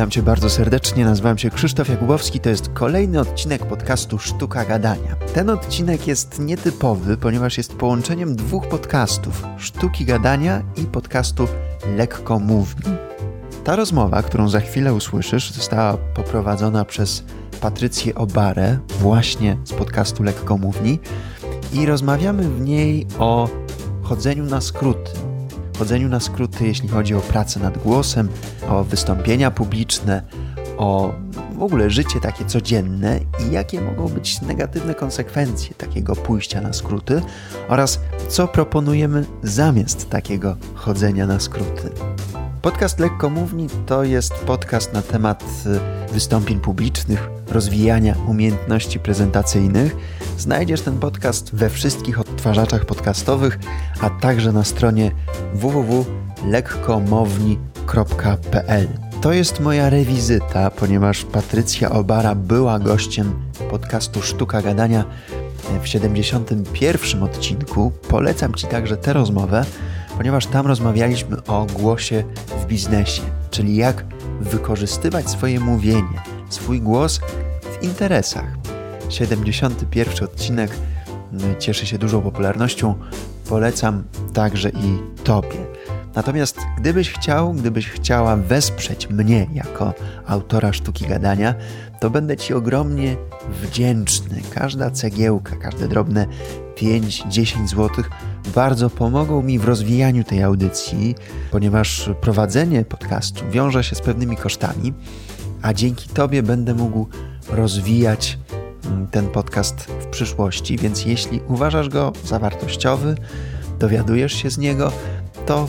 Witam Cię bardzo serdecznie, nazywam się Krzysztof Jakubowski, to jest kolejny odcinek podcastu Sztuka Gadania. Ten odcinek jest nietypowy, ponieważ jest połączeniem dwóch podcastów, Sztuki Gadania i podcastu Lekko Mówni. Ta rozmowa, którą za chwilę usłyszysz, została poprowadzona przez Patrycję Obarę, właśnie z podcastu Lekko Mówni i rozmawiamy w niej o chodzeniu na skróty, chodzeniu na skróty, jeśli chodzi o pracę nad głosem, o wystąpienia publiczne, o w ogóle życie takie codzienne i jakie mogą być negatywne konsekwencje takiego pójścia na skróty oraz co proponujemy zamiast takiego chodzenia na skróty. Podcast Lekkomówni to jest podcast na temat y, wystąpień publicznych, rozwijania umiejętności prezentacyjnych. Znajdziesz ten podcast we wszystkich odtwarzaczach podcastowych, a także na stronie www.lekkomowni.pl. To jest moja rewizyta, ponieważ Patrycja Obara była gościem podcastu Sztuka Gadania w 71 odcinku. Polecam Ci także tę rozmowę ponieważ tam rozmawialiśmy o głosie w biznesie, czyli jak wykorzystywać swoje mówienie, swój głos w interesach. 71 odcinek mm, cieszy się dużą popularnością, polecam także i Tobie. Natomiast gdybyś chciał, gdybyś chciała wesprzeć mnie jako autora sztuki gadania, to będę Ci ogromnie wdzięczny. Każda cegiełka, każde drobne 5-10 zł bardzo pomogą mi w rozwijaniu tej audycji, ponieważ prowadzenie podcastu wiąże się z pewnymi kosztami, a dzięki Tobie będę mógł rozwijać mm, ten podcast w przyszłości, więc jeśli uważasz go za wartościowy, dowiadujesz się z niego, to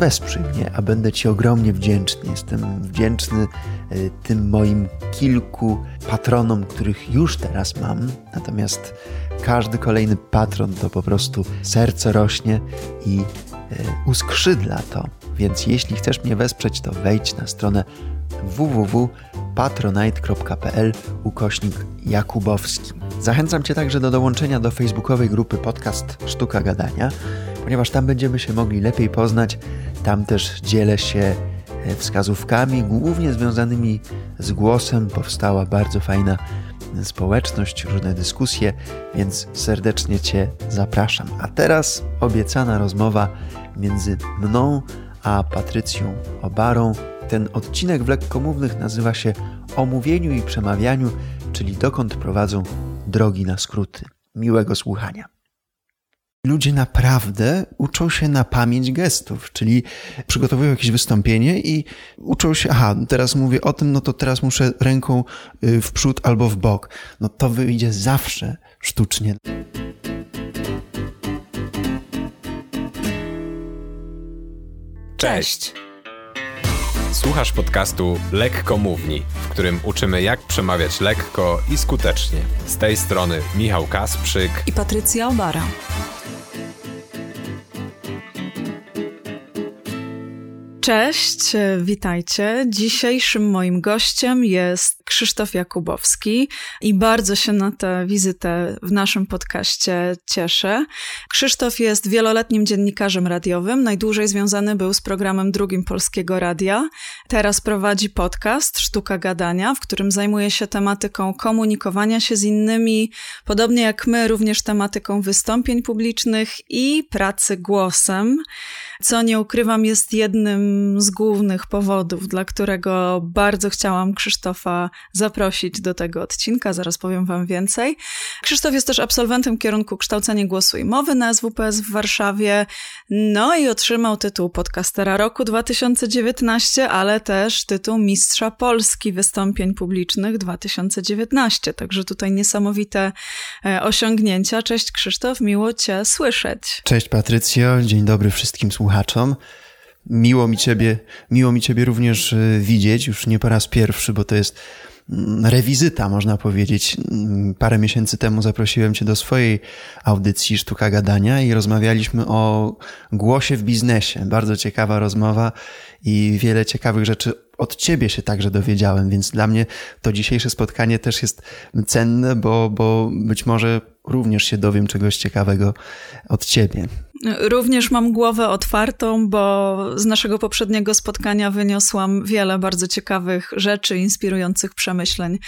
wesprzyj mnie, a będę Ci ogromnie wdzięczny. Jestem wdzięczny y, tym moim kilku patronom, których już teraz mam, natomiast każdy kolejny patron to po prostu serce rośnie i y, uskrzydla to. Więc jeśli chcesz mnie wesprzeć, to wejdź na stronę www.patronite.pl ukośnik Jakubowski. Zachęcam Cię także do dołączenia do facebookowej grupy podcast Sztuka Gadania, ponieważ tam będziemy się mogli lepiej poznać. Tam też dzielę się e, wskazówkami, głównie związanymi z głosem. Powstała bardzo fajna społeczność, różne dyskusje, więc serdecznie Cię zapraszam. A teraz obiecana rozmowa między mną a Patrycją Obarą. Ten odcinek w lekkomównych nazywa się O mówieniu i przemawianiu, czyli dokąd prowadzą drogi na skróty. Miłego słuchania. Ludzie naprawdę uczą się na pamięć gestów, czyli przygotowują jakieś wystąpienie i uczą się, aha, teraz mówię o tym, no to teraz muszę ręką y, w przód albo w bok. No to wyjdzie zawsze sztucznie. Cześć! Słuchasz podcastu Lekko Mówni, w którym uczymy jak przemawiać lekko i skutecznie. Z tej strony Michał Kasprzyk i Patrycja Obara. Cześć, witajcie. Dzisiejszym moim gościem jest Krzysztof Jakubowski i bardzo się na tę wizytę w naszym podcaście cieszę. Krzysztof jest wieloletnim dziennikarzem radiowym, najdłużej związany był z programem drugim Polskiego Radia. Teraz prowadzi podcast Sztuka Gadania, w którym zajmuje się tematyką komunikowania się z innymi, podobnie jak my, również tematyką wystąpień publicznych i pracy głosem, co nie ukrywam jest jednym z głównych powodów, dla którego bardzo chciałam Krzysztofa zaprosić do tego odcinka. Zaraz powiem Wam więcej. Krzysztof jest też absolwentem kierunku kształcenie głosu i mowy na SWPS w Warszawie. No i otrzymał tytuł podcastera roku 2019, ale też tytuł Mistrza Polski Wystąpień Publicznych 2019. Także tutaj niesamowite e, osiągnięcia. Cześć Krzysztof, miło Cię słyszeć. Cześć Patrycjo, dzień dobry wszystkim słuchaczom. Miło mi ciebie, miło mi ciebie również y, widzieć, już nie po raz pierwszy, bo to jest mm, rewizyta, można powiedzieć. Mm, parę miesięcy temu zaprosiłem cię do swojej audycji Sztuka Gadania i rozmawialiśmy o głosie w biznesie. Bardzo ciekawa rozmowa i wiele ciekawych rzeczy od ciebie się także dowiedziałem, więc dla mnie to dzisiejsze spotkanie też jest cenne, bo, bo być może również się dowiem czegoś ciekawego od ciebie. Również mam głowę otwartą, bo z naszego poprzedniego spotkania wyniosłam wiele bardzo ciekawych rzeczy, inspirujących przemyśleń.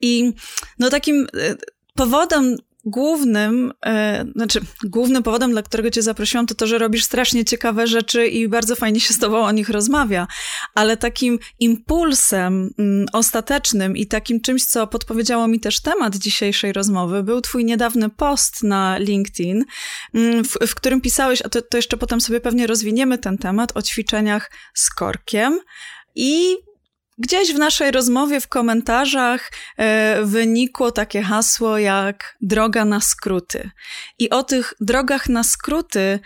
I no takim e, powodem głównym, e, znaczy głównym powodem, dla którego cię zaprosiłam, to to, że robisz strasznie ciekawe rzeczy i bardzo fajnie się z tobą o nich rozmawia, ale takim impulsem mm, ostatecznym i takim czymś, co podpowiedziało mi też temat dzisiejszej rozmowy, był twój niedawny post na LinkedIn, mm, w, w którym pisałeś, a to, to jeszcze potem sobie pewnie rozwiniemy ten temat, o ćwiczeniach z korkiem i Gdzieś w naszej rozmowie, w komentarzach e, wynikło takie hasło jak droga na skróty. I o tych drogach na skróty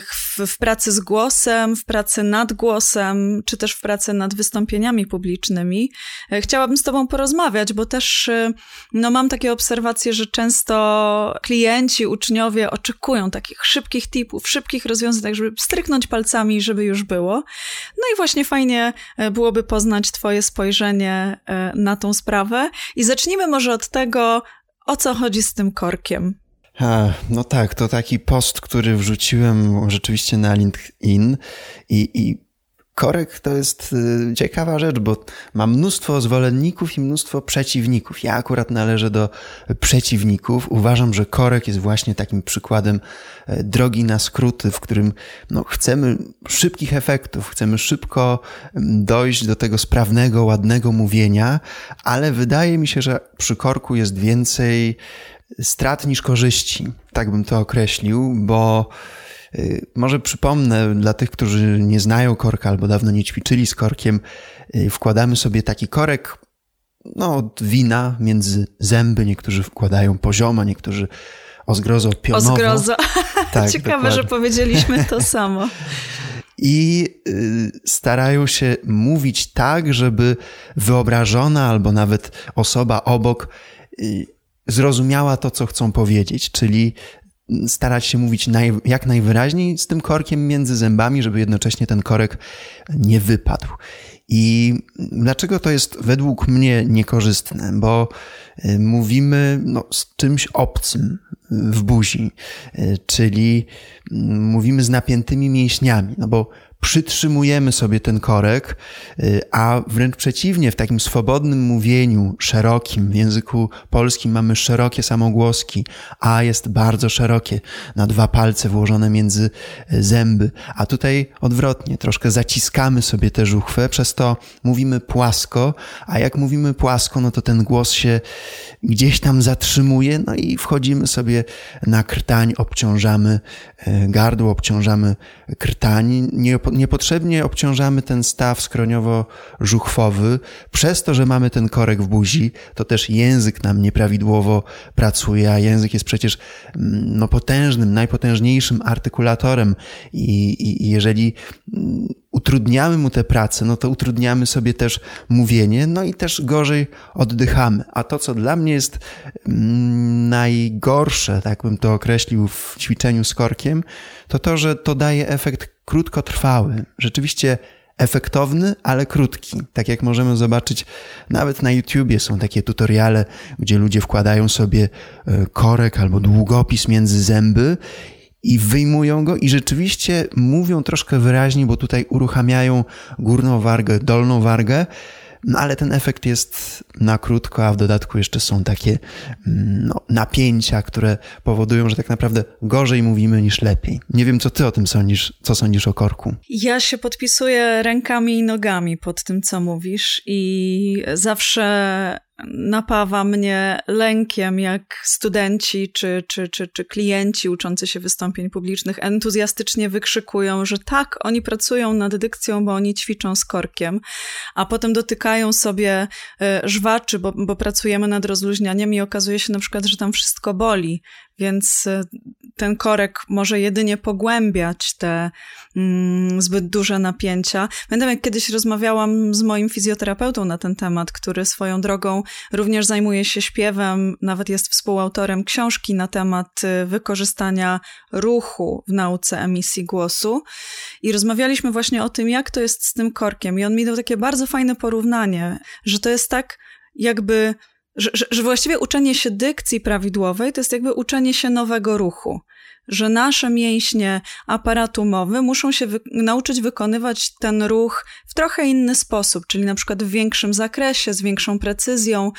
w, w pracy z głosem, w pracy nad głosem, czy też w pracy nad wystąpieniami publicznymi. E, chciałabym z Tobą porozmawiać, bo też e, no, mam takie obserwacje, że często klienci, uczniowie oczekują takich szybkich tipów, szybkich rozwiązań, tak żeby stryknąć palcami, żeby już było. No i właśnie fajnie e, byłoby poznać Twoje spojrzenie na tą sprawę. I zacznijmy może od tego, o co chodzi z tym korkiem. A, no tak, to taki post, który wrzuciłem rzeczywiście na LinkedIn i, i korek to jest y, ciekawa rzecz, bo mam mnóstwo zwolenników i mnóstwo przeciwników. Ja akurat należę do przeciwników. Uważam, że korek jest właśnie takim przykładem e, drogi na skróty, w którym no, chcemy szybkich efektów, chcemy szybko dojść do tego sprawnego, ładnego mówienia, ale wydaje mi się, że przy korku jest więcej strat niż korzyści, tak bym to określił, bo może przypomnę dla tych, którzy nie znają korka albo dawno nie ćwiczyli z korkiem, y, wkładamy sobie taki korek no, od wina między zęby. Niektórzy wkładają pozioma, niektórzy o zgrozo pionowo. O zgrozo. Tak, Ciekawe, dokładnie. że powiedzieliśmy to samo. I y, starają się mówić tak, żeby wyobrażona albo nawet osoba obok zrozumiała to, co chcą powiedzieć, czyli starać się mówić naj, jak najwyraźniej z tym korkiem między zębami, żeby jednocześnie ten korek nie wypadł. I dlaczego to jest według mnie niekorzystne? Bo y, mówimy no, z czymś obcym w buzi, y, czyli mm, mówimy z napiętymi mięśniami, no bo przytrzymujemy sobie ten korek, y, a wręcz przeciwnie, w takim swobodnym mówieniu, szerokim, w języku polskim mamy szerokie samogłoski, a jest bardzo szerokie, na dwa palce włożone między y, zęby, a tutaj odwrotnie, troszkę zaciskamy sobie tę żuchwę, przez to mówimy płasko, a jak mówimy płasko, no to ten głos się gdzieś tam zatrzymuje, no i wchodzimy sobie na krtań, obciążamy y, gardło, obciążamy krtań, nie niepotrzebnie obciążamy ten staw skroniowo-żuchwowy. Przez to, że mamy ten korek w buzi, to też język nam nieprawidłowo pracuje, a język jest przecież mm, no, potężnym, najpotężniejszym artykulatorem i, i jeżeli mm, utrudniamy mu tę pracę, no to utrudniamy sobie też mówienie, no i też gorzej oddychamy. A to, co dla mnie jest mm, najgorsze, tak bym to określił w ćwiczeniu z korkiem, to to, że to daje efekt krótkotrwały. Rzeczywiście efektowny, ale krótki. Tak jak możemy zobaczyć, nawet na YouTubie są takie tutoriale, gdzie ludzie wkładają sobie e, korek albo długopis między zęby i wyjmują go i rzeczywiście mówią troszkę wyraźniej, bo tutaj uruchamiają górną wargę, dolną wargę, no ale ten efekt jest na krótko, a w dodatku jeszcze są takie mm, no, napięcia, które powodują, że tak naprawdę gorzej mówimy niż lepiej. Nie wiem, co ty o tym sądzisz, co sądzisz o korku. Ja się podpisuję rękami i nogami pod tym, co mówisz i zawsze napawa mnie lękiem, jak studenci czy, czy, czy, czy klienci uczący się wystąpień publicznych entuzjastycznie wykrzykują, że tak, oni pracują nad dykcją, bo oni ćwiczą z korkiem, a potem dotykają sobie e, żwaczy, bo, bo pracujemy nad rozluźnianiem i okazuje się na przykład, że tam wszystko boli więc y, ten korek może jedynie pogłębiać te mm, zbyt duże napięcia. Pamiętam, jak kiedyś rozmawiałam z moim fizjoterapeutą na ten temat, który swoją drogą również zajmuje się śpiewem, nawet jest współautorem książki na temat y, wykorzystania ruchu w nauce emisji głosu. I rozmawialiśmy właśnie o tym, jak to jest z tym korkiem. I on mi dał takie bardzo fajne porównanie, że to jest tak, jakby że, że, że, właściwie uczenie się dykcji prawidłowej to jest jakby uczenie się nowego ruchu. Że nasze mięśnie aparatu mowy muszą się wy nauczyć wykonywać ten ruch w trochę inny sposób, czyli na przykład w większym zakresie, z większą precyzją.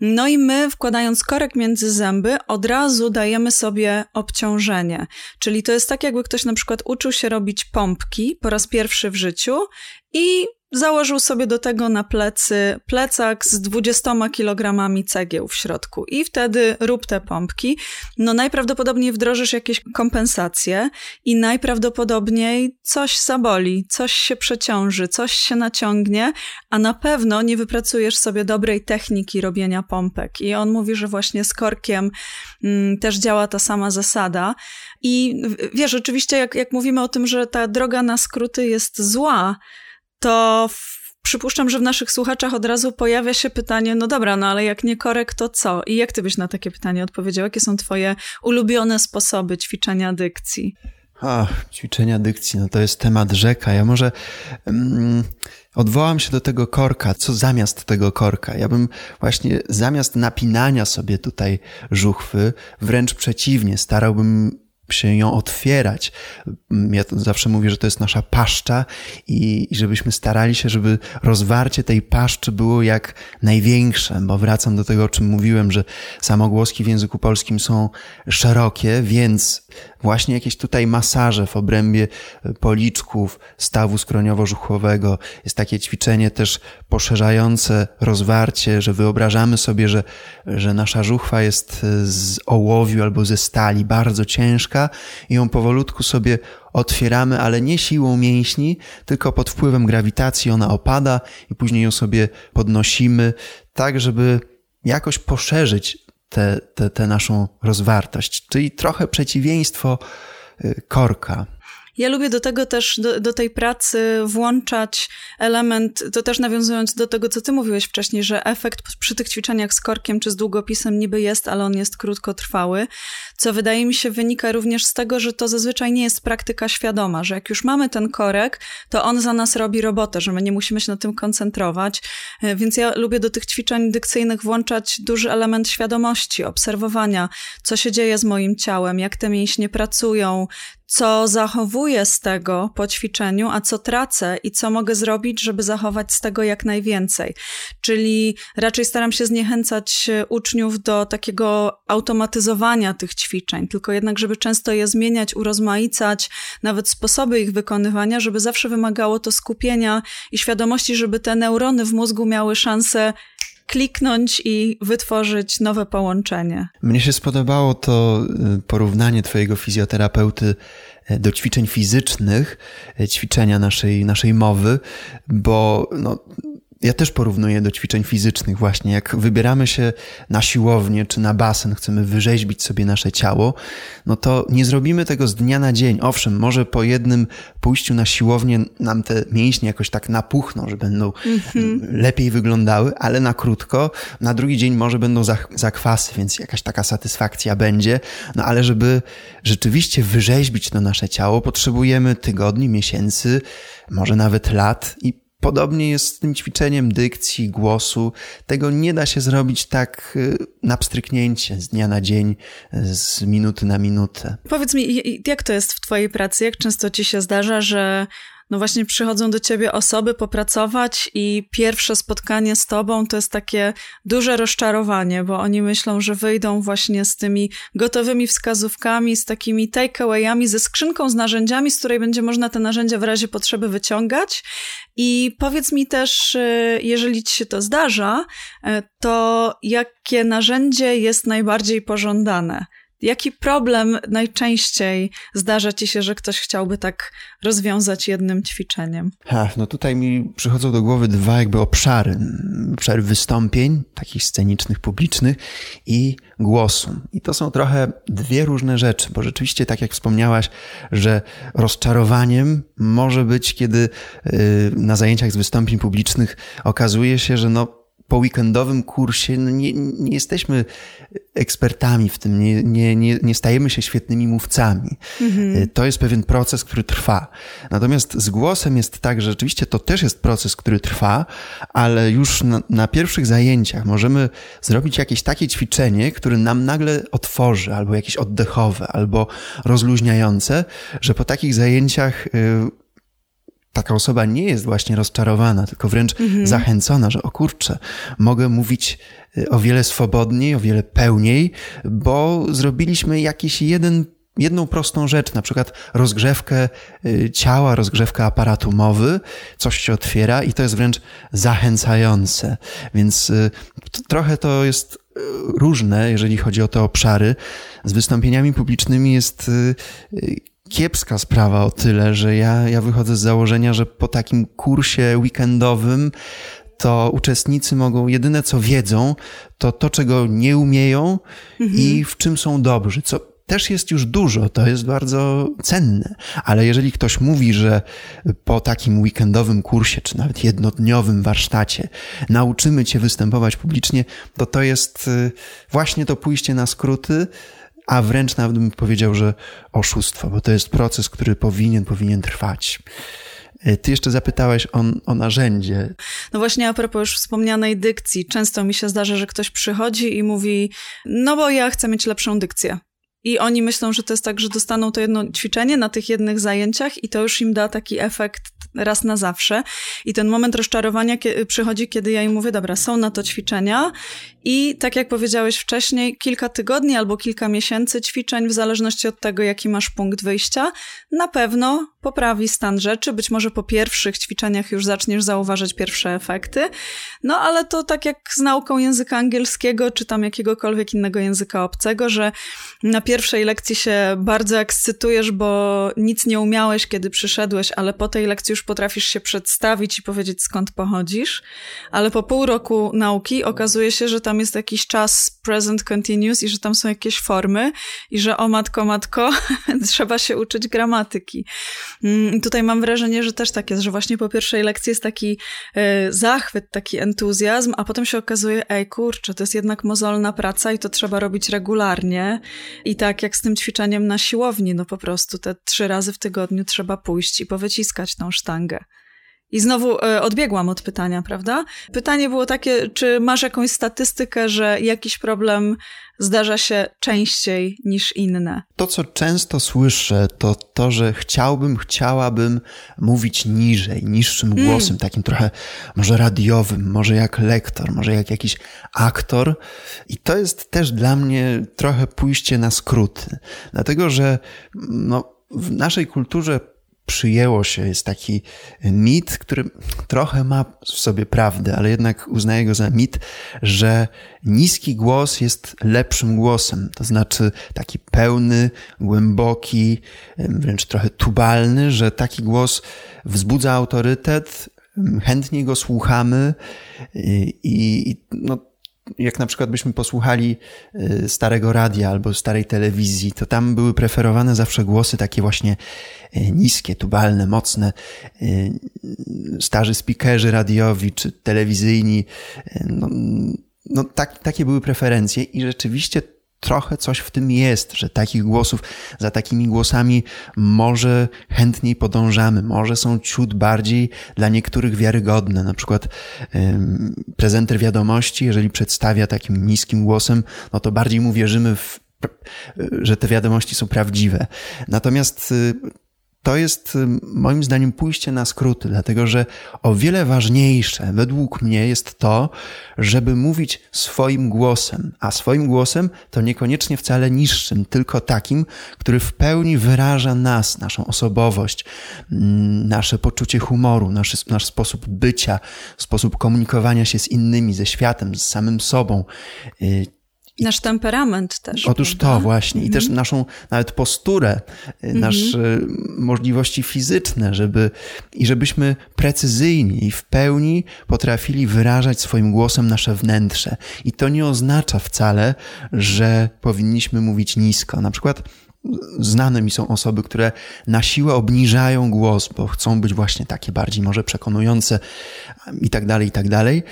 No i my, wkładając korek między zęby, od razu dajemy sobie obciążenie. Czyli to jest tak, jakby ktoś na przykład uczył się robić pompki po raz pierwszy w życiu i założył sobie do tego na plecy plecak z 20 kilogramami cegieł w środku i wtedy rób te pompki. No najprawdopodobniej wdrożysz jakieś kompensacje i najprawdopodobniej coś zaboli, coś się przeciąży, coś się naciągnie, a na pewno nie wypracujesz sobie dobrej techniki robienia pompek. I on mówi, że właśnie z korkiem mm, też działa ta sama zasada. I wiesz, oczywiście jak, jak mówimy o tym, że ta droga na skróty jest zła, to przypuszczam, że w naszych słuchaczach od razu pojawia się pytanie, no dobra, no ale jak nie korek, to co? I jak ty byś na takie pytanie odpowiedział? Jakie są twoje ulubione sposoby ćwiczenia dykcji? A, ćwiczenia dykcji, no to jest temat rzeka. Ja może um, odwołam się do tego korka. Co zamiast tego korka? Ja bym właśnie zamiast napinania sobie tutaj żuchwy, wręcz przeciwnie, starałbym się ją otwierać. Ja zawsze mówię, że to jest nasza paszcza i, i żebyśmy starali się, żeby rozwarcie tej paszczy było jak największe, bo wracam do tego, o czym mówiłem, że samogłoski w języku polskim są szerokie, więc właśnie jakieś tutaj masaże w obrębie policzków, stawu skroniowo-żuchowego. Jest takie ćwiczenie też poszerzające rozwarcie, że wyobrażamy sobie, że, że nasza żuchwa jest z ołowiu albo ze stali, bardzo ciężka i ją powolutku sobie otwieramy, ale nie siłą mięśni, tylko pod wpływem grawitacji ona opada i później ją sobie podnosimy, tak żeby jakoś poszerzyć tę naszą rozwartość, czyli trochę przeciwieństwo y, korka. Ja lubię do tego też, do, do, tej pracy włączać element, to też nawiązując do tego, co ty mówiłeś wcześniej, że efekt przy tych ćwiczeniach z korkiem czy z długopisem niby jest, ale on jest krótkotrwały, co wydaje mi się wynika również z tego, że to zazwyczaj nie jest praktyka świadoma, że jak już mamy ten korek, to on za nas robi robotę, że my nie musimy się na tym koncentrować, e, więc ja lubię do tych ćwiczeń dykcyjnych włączać duży element świadomości, obserwowania, co się dzieje z moim ciałem, jak te mięśnie pracują, co zachowuję z tego po ćwiczeniu, a co tracę i co mogę zrobić, żeby zachować z tego jak najwięcej. Czyli raczej staram się zniechęcać uczniów do takiego automatyzowania tych ćwiczeń, tylko jednak, żeby często je zmieniać, urozmaicać, nawet sposoby ich wykonywania, żeby zawsze wymagało to skupienia i świadomości, żeby te neurony w mózgu miały szansę kliknąć i wytworzyć nowe połączenie. Mnie się spodobało to y, porównanie Twojego fizjoterapeuty y, do ćwiczeń fizycznych, y, ćwiczenia naszej, naszej mowy, bo no, ja też porównuję do ćwiczeń fizycznych właśnie. Jak wybieramy się na siłownię czy na basen, chcemy wyrzeźbić sobie nasze ciało, no to nie zrobimy tego z dnia na dzień. Owszem, może po jednym pójściu na siłownię nam te mięśnie jakoś tak napuchną, że będą mm-hmm. lepiej wyglądały, ale na krótko. Na drugi dzień może będą zakwasy, więc jakaś taka satysfakcja będzie. No ale żeby rzeczywiście wyrzeźbić to nasze ciało, potrzebujemy tygodni, miesięcy, może nawet lat i Podobnie jest z tym ćwiczeniem dykcji, głosu. Tego nie da się zrobić tak y, na pstryknięcie z dnia na dzień, z minuty na minutę. Powiedz mi, jak to jest w Twojej pracy? Jak często Ci się zdarza, że no właśnie przychodzą do ciebie osoby popracować i pierwsze spotkanie z tobą to jest takie duże rozczarowanie, bo oni myślą, że wyjdą właśnie z tymi gotowymi wskazówkami, z takimi takeawayami, ze skrzynką z narzędziami, z której będzie można te narzędzia w razie potrzeby wyciągać. I powiedz mi też, y, jeżeli ci się to zdarza, y, to jakie narzędzie jest najbardziej pożądane? Jaki problem najczęściej zdarza ci się, że ktoś chciałby tak rozwiązać jednym ćwiczeniem? Ha, no tutaj mi przychodzą do głowy dwa jakby obszary. Obszar wystąpień, takich scenicznych, publicznych i głosu. I to są trochę dwie różne rzeczy, bo rzeczywiście, tak jak wspomniałaś, że rozczarowaniem może być, kiedy yy, na zajęciach z wystąpień publicznych okazuje się, że no po weekendowym kursie no nie, nie jesteśmy ekspertami w tym, nie, nie, nie, nie stajemy się świetnymi mówcami. Mhm. To jest pewien proces, który trwa. Natomiast z głosem jest tak, że rzeczywiście to też jest proces, który trwa, ale już na, na pierwszych zajęciach możemy zrobić jakieś takie ćwiczenie, które nam nagle otworzy, albo jakieś oddechowe, albo rozluźniające, że po takich zajęciach y, taka osoba nie jest właśnie rozczarowana, tylko wręcz mhm. zachęcona, że o kurczę, mogę mówić y, o wiele swobodniej, o wiele pełniej, bo zrobiliśmy jakiś jeden jedną prostą rzecz, na przykład rozgrzewkę y, ciała, rozgrzewkę aparatu mowy, coś się otwiera i to jest wręcz zachęcające. Więc y, to, trochę to jest różne, jeżeli chodzi o te obszary. Z wystąpieniami publicznymi jest kiepska sprawa o tyle, że ja, ja wychodzę z założenia, że po takim kursie weekendowym to uczestnicy mogą, jedyne co wiedzą, to to, czego nie umieją mhm. i w czym są dobrzy, co też jest już dużo, to jest bardzo cenne. Ale jeżeli ktoś mówi, że po takim weekendowym kursie, czy nawet jednodniowym warsztacie nauczymy cię występować publicznie, to to jest y, właśnie to pójście na skróty, a wręcz nawet bym powiedział, że oszustwo, bo to jest proces, który powinien, powinien trwać. E, ty jeszcze zapytałeś o, o, narzędzie. No właśnie, a propos już wspomnianej dykcji. Często mi się zdarza, że ktoś przychodzi i mówi: No, bo ja chcę mieć lepszą dykcję. I oni myślą, że to jest tak, że dostaną to jedno ćwiczenie na tych jednych zajęciach i to już im da taki efekt raz na zawsze. I ten moment rozczarowania przychodzi, kiedy ja im mówię, dobra, są na to ćwiczenia i tak jak powiedziałeś wcześniej, kilka tygodni albo kilka miesięcy ćwiczeń, w zależności od tego, jaki masz punkt wyjścia, na pewno poprawi stan rzeczy. Być może po pierwszych ćwiczeniach już zaczniesz zauważać pierwsze efekty. No ale to tak jak z nauką języka angielskiego, czy tam jakiegokolwiek innego języka obcego, że na pierwszej lekcji się bardzo ekscytujesz, bo nic nie umiałeś, kiedy przyszedłeś, ale po tej lekcji już potrafisz się przedstawić i powiedzieć skąd pochodzisz. Ale po pół roku nauki okazuje się, że tam jest jakiś czas present continuous i że tam są jakieś formy i że o matko, matko, trzeba się uczyć gramatyki. Mm, tutaj mam wrażenie, że też tak jest, że właśnie po pierwszej lekcji jest taki e, zachwyt, taki entuzjazm, a potem się okazuje, ej kurczę, to jest jednak mozolna praca i to trzeba robić regularnie. I tak jak z tym ćwiczeniem na siłowni, no po prostu te trzy razy w tygodniu trzeba pójść i powyciskać tą sztangę. I znowu e, odbiegłam od pytania, prawda? Pytanie było takie, czy masz jakąś statystykę, że jakiś problem zdarza się częściej niż inne? To, co często słyszę, to to, że chciałbym, chciałabym mówić niżej, niższym mm. głosem, mm. takim trochę może radiowym, może jak lektor, może jak jakiś aktor. I to jest też dla mnie trochę pójście na skróty. Dlatego, że no, w naszej kulturze przyjęło się, jest taki mit, który trochę ma w sobie prawdę, ale jednak uznaję go za mit, że niski głos jest lepszym głosem. To znaczy taki pełny, głęboki, wręcz trochę tubalny, że taki głos wzbudza autorytet, chętnie go słuchamy i, i no, jak na przykład byśmy posłuchali y, starego radia albo starej telewizji, to tam były preferowane zawsze głosy takie właśnie y, niskie, tubalne, mocne. Y, starzy speakerzy radiowi czy telewizyjni, no, no tak, takie były preferencje i rzeczywiście trochę coś w tym jest, że takich głosów, za takimi głosami może chętniej podążamy, może są ciut bardziej dla niektórych wiarygodne. Na przykład ym, prezenter wiadomości, jeżeli przedstawia takim niskim głosem, no to bardziej mu wierzymy w że te wiadomości są prawdziwe. Natomiast y, to jest y, moim zdaniem pójście na skróty, dlatego że o wiele ważniejsze według mnie jest to, żeby mówić swoim głosem, a swoim głosem to niekoniecznie wcale niższym, tylko takim, który w pełni wyraża nas, naszą osobowość, mm, nasze poczucie humoru, nasz, nasz sposób bycia, sposób komunikowania się z innymi, ze światem, z samym sobą. Y, Nasz temperament też. Otóż prawda? to właśnie. I mhm. też naszą nawet posturę, mhm. nasze możliwości fizyczne, żeby i żebyśmy precyzyjnie i w pełni potrafili wyrażać swoim głosem nasze wnętrze. I to nie oznacza wcale, że powinniśmy mówić nisko. Na przykład znane mi są osoby, które na siłę obniżają głos, bo chcą być właśnie takie bardziej może przekonujące i tak dalej, i tak dalej.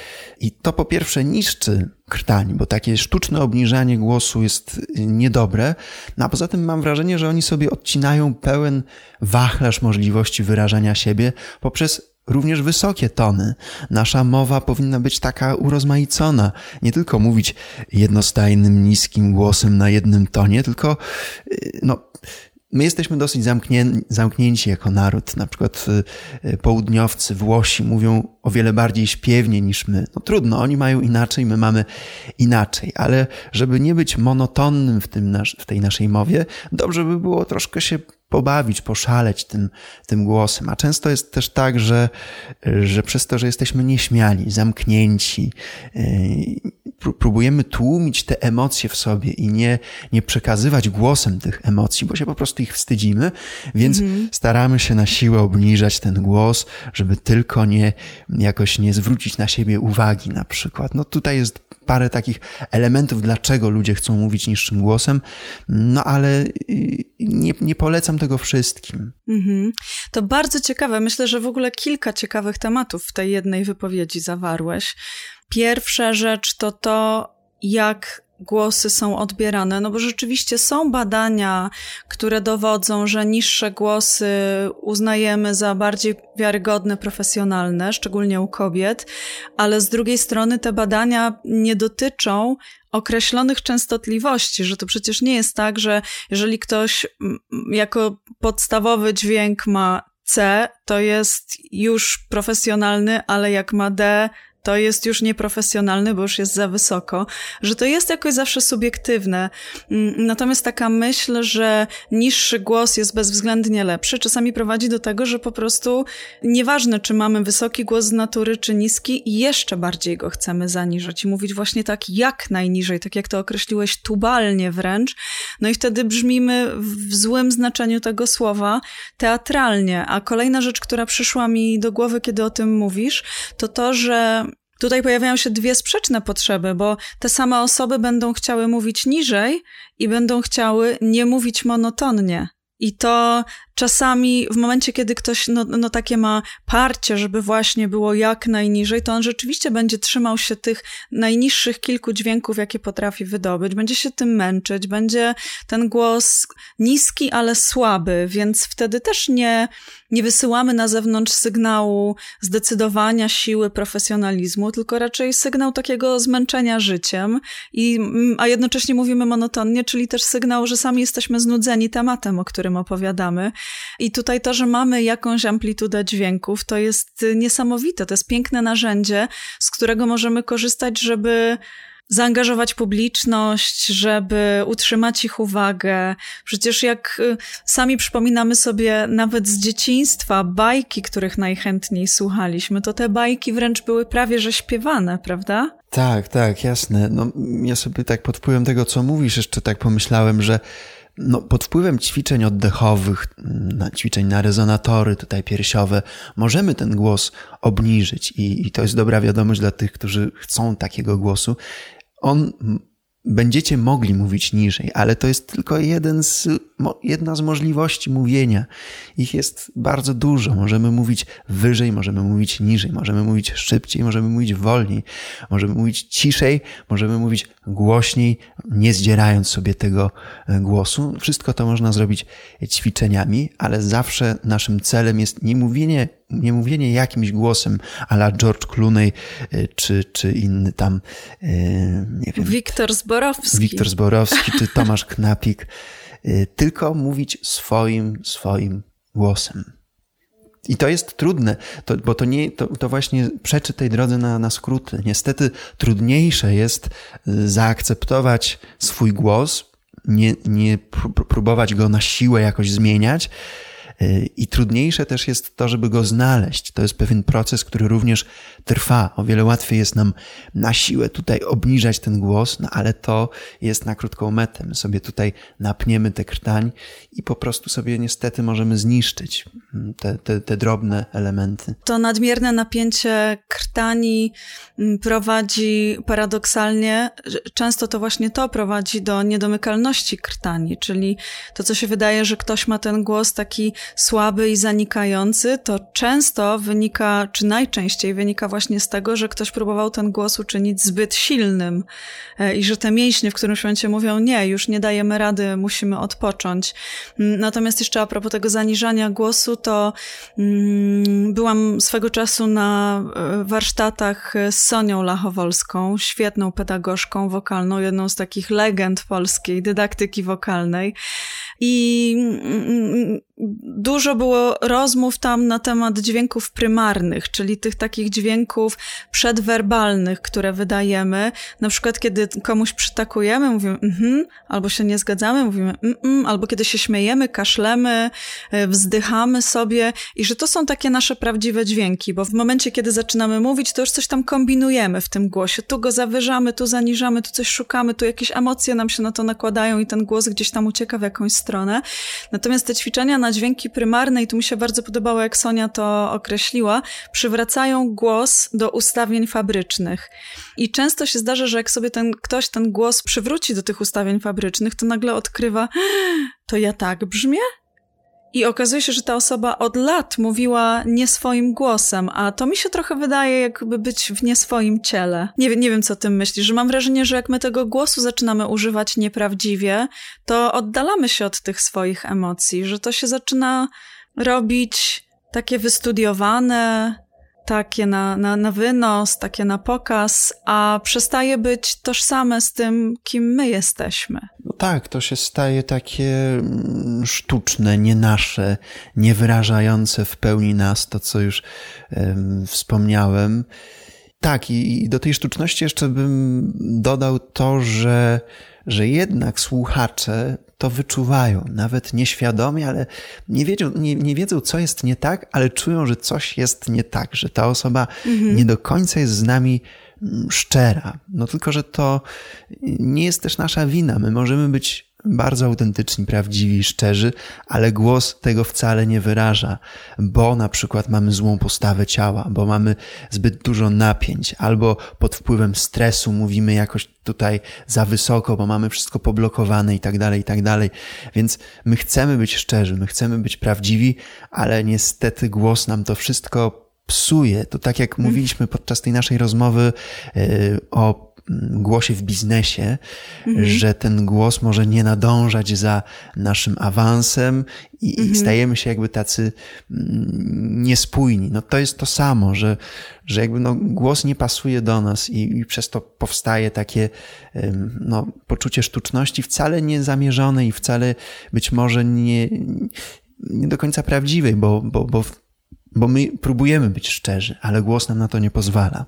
I to po pierwsze niszczy krtań, bo takie sztuczne obniżanie głosu jest niedobre, no a poza tym mam wrażenie, że oni sobie odcinają pełen wachlarz możliwości wyrażania siebie poprzez również wysokie tony. Nasza mowa powinna być taka urozmaicona. Nie tylko mówić jednostajnym, niskim głosem na jednym tonie, tylko y, no, My jesteśmy dosyć zamknię, zamknięci jako naród. Na przykład y, y, południowcy, Włosi mówią o wiele bardziej śpiewnie niż my. No trudno, oni mają inaczej, my mamy inaczej, ale żeby nie być monotonnym w, tym nasz, w tej naszej mowie, dobrze by było troszkę się pobawić, poszaleć tym, tym głosem. A często jest też tak, że, że przez to, że jesteśmy nieśmiali, zamknięci, yy, próbujemy tłumić te emocje w sobie i nie, nie przekazywać głosem tych emocji, bo się po prostu ich wstydzimy, więc mhm. staramy się na siłę obniżać ten głos, żeby tylko nie, jakoś nie zwrócić na siebie uwagi na przykład. No tutaj jest parę takich elementów, dlaczego ludzie chcą mówić niższym głosem, no ale y, nie, nie polecam tego wszystkim. Mhm. To bardzo ciekawe. Myślę, że w ogóle kilka ciekawych tematów w tej jednej wypowiedzi zawarłeś. Pierwsza rzecz to to, jak głosy są odbierane, no bo rzeczywiście są badania, które dowodzą, że niższe głosy uznajemy za bardziej wiarygodne, profesjonalne, szczególnie u kobiet, ale z drugiej strony te badania nie dotyczą określonych częstotliwości, że to przecież nie jest tak, że jeżeli ktoś jako podstawowy dźwięk ma C, to jest już profesjonalny, ale jak ma D, to jest już nieprofesjonalny, bo już jest za wysoko, że to jest jakoś zawsze subiektywne. Mm, natomiast taka myśl, że niższy głos jest bezwzględnie lepszy, czasami prowadzi do tego, że po prostu nieważne, czy mamy wysoki głos z natury, czy niski, jeszcze bardziej go chcemy zaniżyć i mówić właśnie tak jak najniżej, tak jak to określiłeś, tubalnie wręcz. No i wtedy brzmimy w złym znaczeniu tego słowa teatralnie. A kolejna rzecz, która przyszła mi do głowy, kiedy o tym mówisz, to to, że Tutaj pojawiają się dwie sprzeczne potrzeby, bo te same osoby będą chciały mówić niżej i będą chciały nie mówić monotonnie. I to czasami w momencie, kiedy ktoś no, no takie ma parcie, żeby właśnie było jak najniżej, to on rzeczywiście będzie trzymał się tych najniższych kilku dźwięków, jakie potrafi wydobyć, będzie się tym męczyć, będzie ten głos niski, ale słaby, więc wtedy też nie, nie wysyłamy na zewnątrz sygnału zdecydowania, siły, profesjonalizmu, tylko raczej sygnał takiego zmęczenia życiem, i, a jednocześnie mówimy monotonnie, czyli też sygnał, że sami jesteśmy znudzeni tematem, o którym opowiadamy. I tutaj to, że mamy jakąś amplitudę dźwięków, to jest niesamowite. To jest piękne narzędzie, z którego możemy korzystać, żeby zaangażować publiczność, żeby utrzymać ich uwagę. Przecież jak y, sami przypominamy sobie nawet z dzieciństwa bajki, których najchętniej słuchaliśmy, to te bajki wręcz były prawie że śpiewane, prawda? Tak, tak, jasne. No, ja sobie tak pod wpływem tego, co mówisz, jeszcze tak pomyślałem, że no, pod wpływem ćwiczeń oddechowych, na ćwiczeń na rezonatory tutaj piersiowe, możemy ten głos obniżyć i, i to jest dobra wiadomość dla tych, którzy chcą takiego głosu. On będziecie mogli mówić niżej, ale to jest tylko jeden z, jedna z możliwości mówienia. Ich jest bardzo dużo. Możemy mówić wyżej, możemy mówić niżej, możemy mówić szybciej, możemy mówić wolniej, możemy mówić ciszej, możemy mówić głośniej, nie zdzierając sobie tego e, głosu. Wszystko to można zrobić ćwiczeniami, ale zawsze naszym celem jest nie mówienie nie mówienie jakimś głosem ala George Clooney y, czy, czy inny tam, y, nie wiem. Wiktor Zborowski. Wiktor Zborowski czy Tomasz Knapik, y, tylko mówić swoim, swoim głosem. I to jest trudne, to, bo to, nie, to, to właśnie przeczy tej drodze na, na skróty. Niestety trudniejsze jest zaakceptować swój głos, nie, nie próbować go na siłę jakoś zmieniać, I trudniejsze też jest to, żeby go znaleźć. To jest pewien proces, który również trwa. O wiele łatwiej jest nam na siłę tutaj obniżać ten głos, no ale to jest na krótką metę. My sobie tutaj napniemy tę krtań i po prostu sobie niestety możemy zniszczyć mm, te, te, te drobne elementy. To nadmierne napięcie krtani mm, prowadzi paradoksalnie, często to właśnie to prowadzi do niedomykalności krtani, czyli to, co się wydaje, że ktoś ma ten głos taki słaby i zanikający, to często wynika, czy najczęściej wynika właśnie z tego, że ktoś próbował ten głos uczynić zbyt silnym e, i że te mięśnie w którymś momencie mówią, nie, już nie dajemy rady, musimy odpocząć. Mm, natomiast jeszcze a propos tego zaniżania głosu, to mm, byłam swego czasu na e, warsztatach z Sonią Lachowolską, świetną pedagogzką wokalną, jedną z takich legend polskiej dydaktyki wokalnej. I mm, dużo było rozmów tam na temat dźwięków prymarnych, czyli tych takich dźwięków przedwerbalnych, które wydajemy. Na przykład, kiedy komuś przytakujemy, mówimy mhm, albo się nie zgadzamy, mówimy mm, albo kiedy się śmiejemy, kaszlemy, e, wzdychamy sobie i że to są takie nasze prawdziwe dźwięki, bo w momencie, kiedy zaczynamy mówić, to już coś tam kombinujemy w tym głosie. Tu go zawyżamy, tu zaniżamy, tu coś szukamy, tu jakieś emocje nam się na to nakładają i ten głos gdzieś tam ucieka w jakąś stronę. Natomiast te ćwiczenia na dźwięki prymarne, i tu mi się bardzo podobało, jak Sonia to określiła, przywracają głos do ustawień fabrycznych. I często się zdarza, że jak sobie ten ktoś ten głos przywróci do tych ustawień fabrycznych, to nagle odkrywa, to ja tak brzmię? I okazuje się, że ta osoba od lat mówiła nie swoim głosem, a to mi się trochę wydaje, jakby być w nie swoim ciele. Nie, nie wiem, co o tym myślisz, że mam wrażenie, że jak my tego głosu zaczynamy używać nieprawdziwie, to oddalamy się od tych swoich emocji, że to się zaczyna robić takie wystudiowane, takie na, na, na wynos, takie na pokaz, a przestaje być tożsame z tym, kim my jesteśmy. No tak, to się staje takie mm, sztuczne, nie nasze, nie wyrażające w pełni nas, to co już um, wspomniałem. Tak, i, i do tej sztuczności jeszcze bym dodał to, że, że jednak słuchacze to wyczuwają, nawet nieświadomie, ale nie wiedzą, nie, nie wiedzą, co jest nie tak, ale czują, że coś jest nie tak, że ta osoba mhm. nie do końca jest z nami mm, szczera. No tylko, że to nie jest też nasza wina. My możemy być bardzo autentyczni, prawdziwi, szczerzy, ale głos tego wcale nie wyraża, bo na przykład mamy złą postawę ciała, bo mamy zbyt dużo napięć, albo pod wpływem stresu mówimy jakoś tutaj za wysoko, bo mamy wszystko poblokowane i tak dalej, i tak dalej. Więc my chcemy być szczerzy, my chcemy być prawdziwi, ale niestety głos nam to wszystko psuje. To tak jak mówiliśmy podczas tej naszej rozmowy yy, o głosie w biznesie, mhm. że ten głos może nie nadążać za naszym awansem i, mhm. stajemy się jakby tacy mm, niespójni. No to jest to samo, że, że jakby no głos nie pasuje do nas i, i przez to powstaje takie no, poczucie sztuczności wcale niezamierzone i wcale być może nie, nie do końca prawdziwej, bo, bo, bo bo my próbujemy być szczerzy, ale głos nam na to nie pozwala.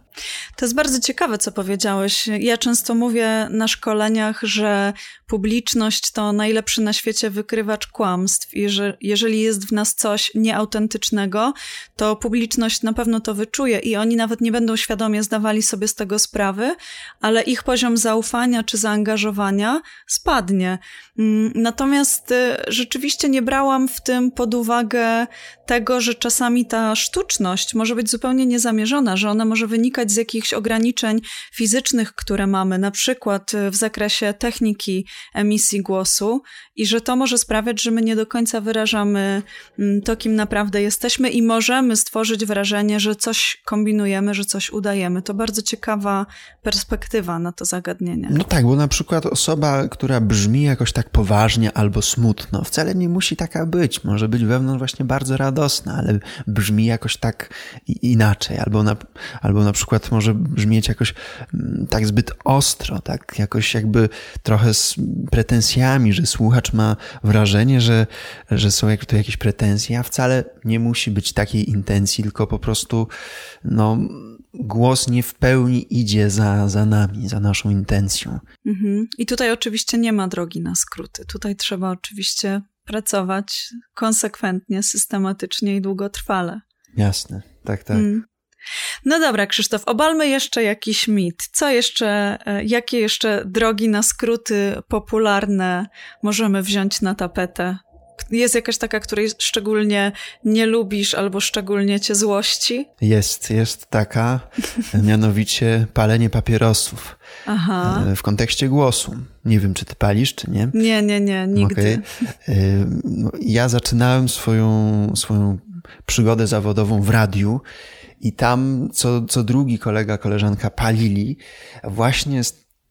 To jest bardzo ciekawe, co powiedziałeś. Ja często mówię na szkoleniach, że publiczność to najlepszy na świecie wykrywacz kłamstw i że jeżeli jest w nas coś nieautentycznego, to publiczność na pewno to wyczuje i oni nawet nie będą świadomie zdawali sobie z tego sprawy, ale ich poziom zaufania czy zaangażowania spadnie. Mm, natomiast y, rzeczywiście nie brałam w tym pod uwagę tego, że czasami ta sztuczność może być zupełnie niezamierzona, że ona może wynikać z jakichś ograniczeń fizycznych, które mamy, na przykład w zakresie techniki emisji głosu, i że to może sprawiać, że my nie do końca wyrażamy mm, to, kim naprawdę jesteśmy, i możemy stworzyć wrażenie, że coś kombinujemy, że coś udajemy. To bardzo ciekawa perspektywa na to zagadnienie. No tak, bo na przykład osoba, która brzmi jakoś tak poważnie albo smutno, wcale nie musi taka być. Może być wewnątrz właśnie bardzo radosna, ale brzmi jakoś tak inaczej, albo na, albo na przykład może brzmieć jakoś mm, tak zbyt ostro, tak jakoś jakby trochę z pretensjami, że słuchacz ma wrażenie, że, że są tu jakieś pretensje, a wcale nie musi być takiej intencji, tylko po prostu no, głos nie w pełni idzie za, za nami, za naszą intencją. Mhm. I tutaj oczywiście nie ma drogi na skróty. Tutaj trzeba oczywiście pracować konsekwentnie, systematycznie i długotrwale. Jasne, tak, tak. Mm. No dobra, Krzysztof, obalmy jeszcze jakiś mit. Co jeszcze, e, jakie jeszcze drogi na skróty popularne możemy wziąć na tapetę? Jest jakaś taka, której szczególnie nie lubisz albo szczególnie cię złości? Jest, jest taka, mianowicie palenie papierosów. Aha. E, w kontekście głosu. Nie wiem, czy ty palisz, czy nie? Nie, nie, nie, nigdy. Okay. No, ja zaczynałem swoją, swoją przygodę zawodową w radiu i tam co, co drugi kolega, koleżanka palili właśnie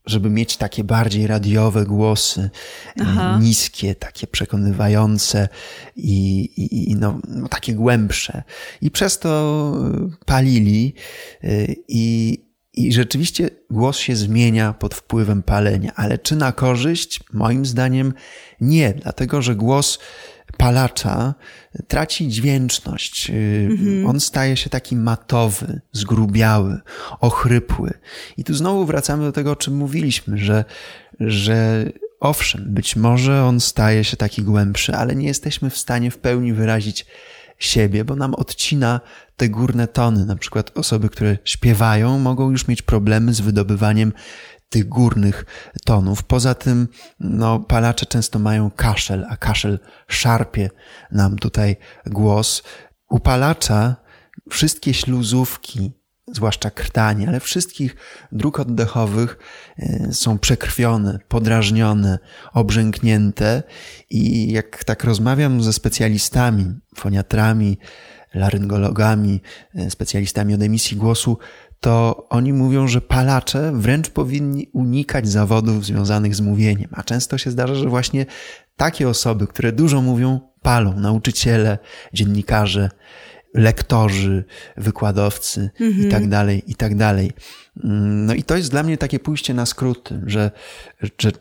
żeby mieć takie bardziej radiowe głosy, Aha. niskie, takie przekonywające i, i, i no, no, takie głębsze. I przez to e, palili e, i, i rzeczywiście głos się zmienia pod wpływem palenia, ale czy na korzyść? Moim zdaniem nie, dlatego że głos palacza traci dźwięczność. Mhm. On staje się taki matowy, zgrubiały, ochrypły. I tu znowu wracamy do tego, o czym mówiliśmy, że, że owszem, być może on staje się taki głębszy, ale nie jesteśmy w stanie w pełni wyrazić siebie, bo nam odcina te górne tony. Na przykład osoby, które śpiewają, mogą już mieć problemy z wydobywaniem tych górnych tonów. Poza tym, no, palacze często mają kaszel, a kaszel szarpie nam tutaj głos. U palacza wszystkie śluzówki, zwłaszcza krtanie, ale wszystkich dróg oddechowych e, są przekrwione, podrażnione, obrzęknięte i jak tak rozmawiam ze specjalistami, foniatrami, laryngologami, e, specjalistami od emisji głosu, to oni mówią, że palacze wręcz powinni unikać zawodów związanych z mówieniem. A często się zdarza, że właśnie takie osoby, które dużo mówią, palą. Nauczyciele, dziennikarze, lektorzy, wykładowcy mhm. i tak dalej, i tak dalej. No i to jest dla mnie takie pójście na skróty, że, że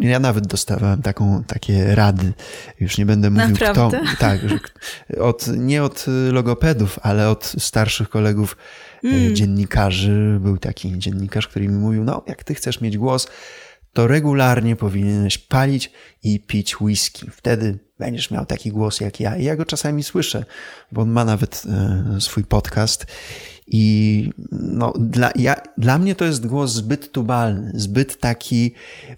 ja nawet dostawałem taką, takie rady. Już nie będę mówił Naprawdę? kto. Tak, od, nie od logopedów, ale od starszych kolegów mm. dziennikarzy. Był taki dziennikarz, który mi mówił, no jak ty chcesz mieć głos, to regularnie powinieneś palić i pić whisky. Wtedy będziesz miał taki głos jak ja. I ja go czasami słyszę, bo on ma nawet e, swój podcast i no, dla, ja, dla mnie to jest głos zbyt tubalny, zbyt taki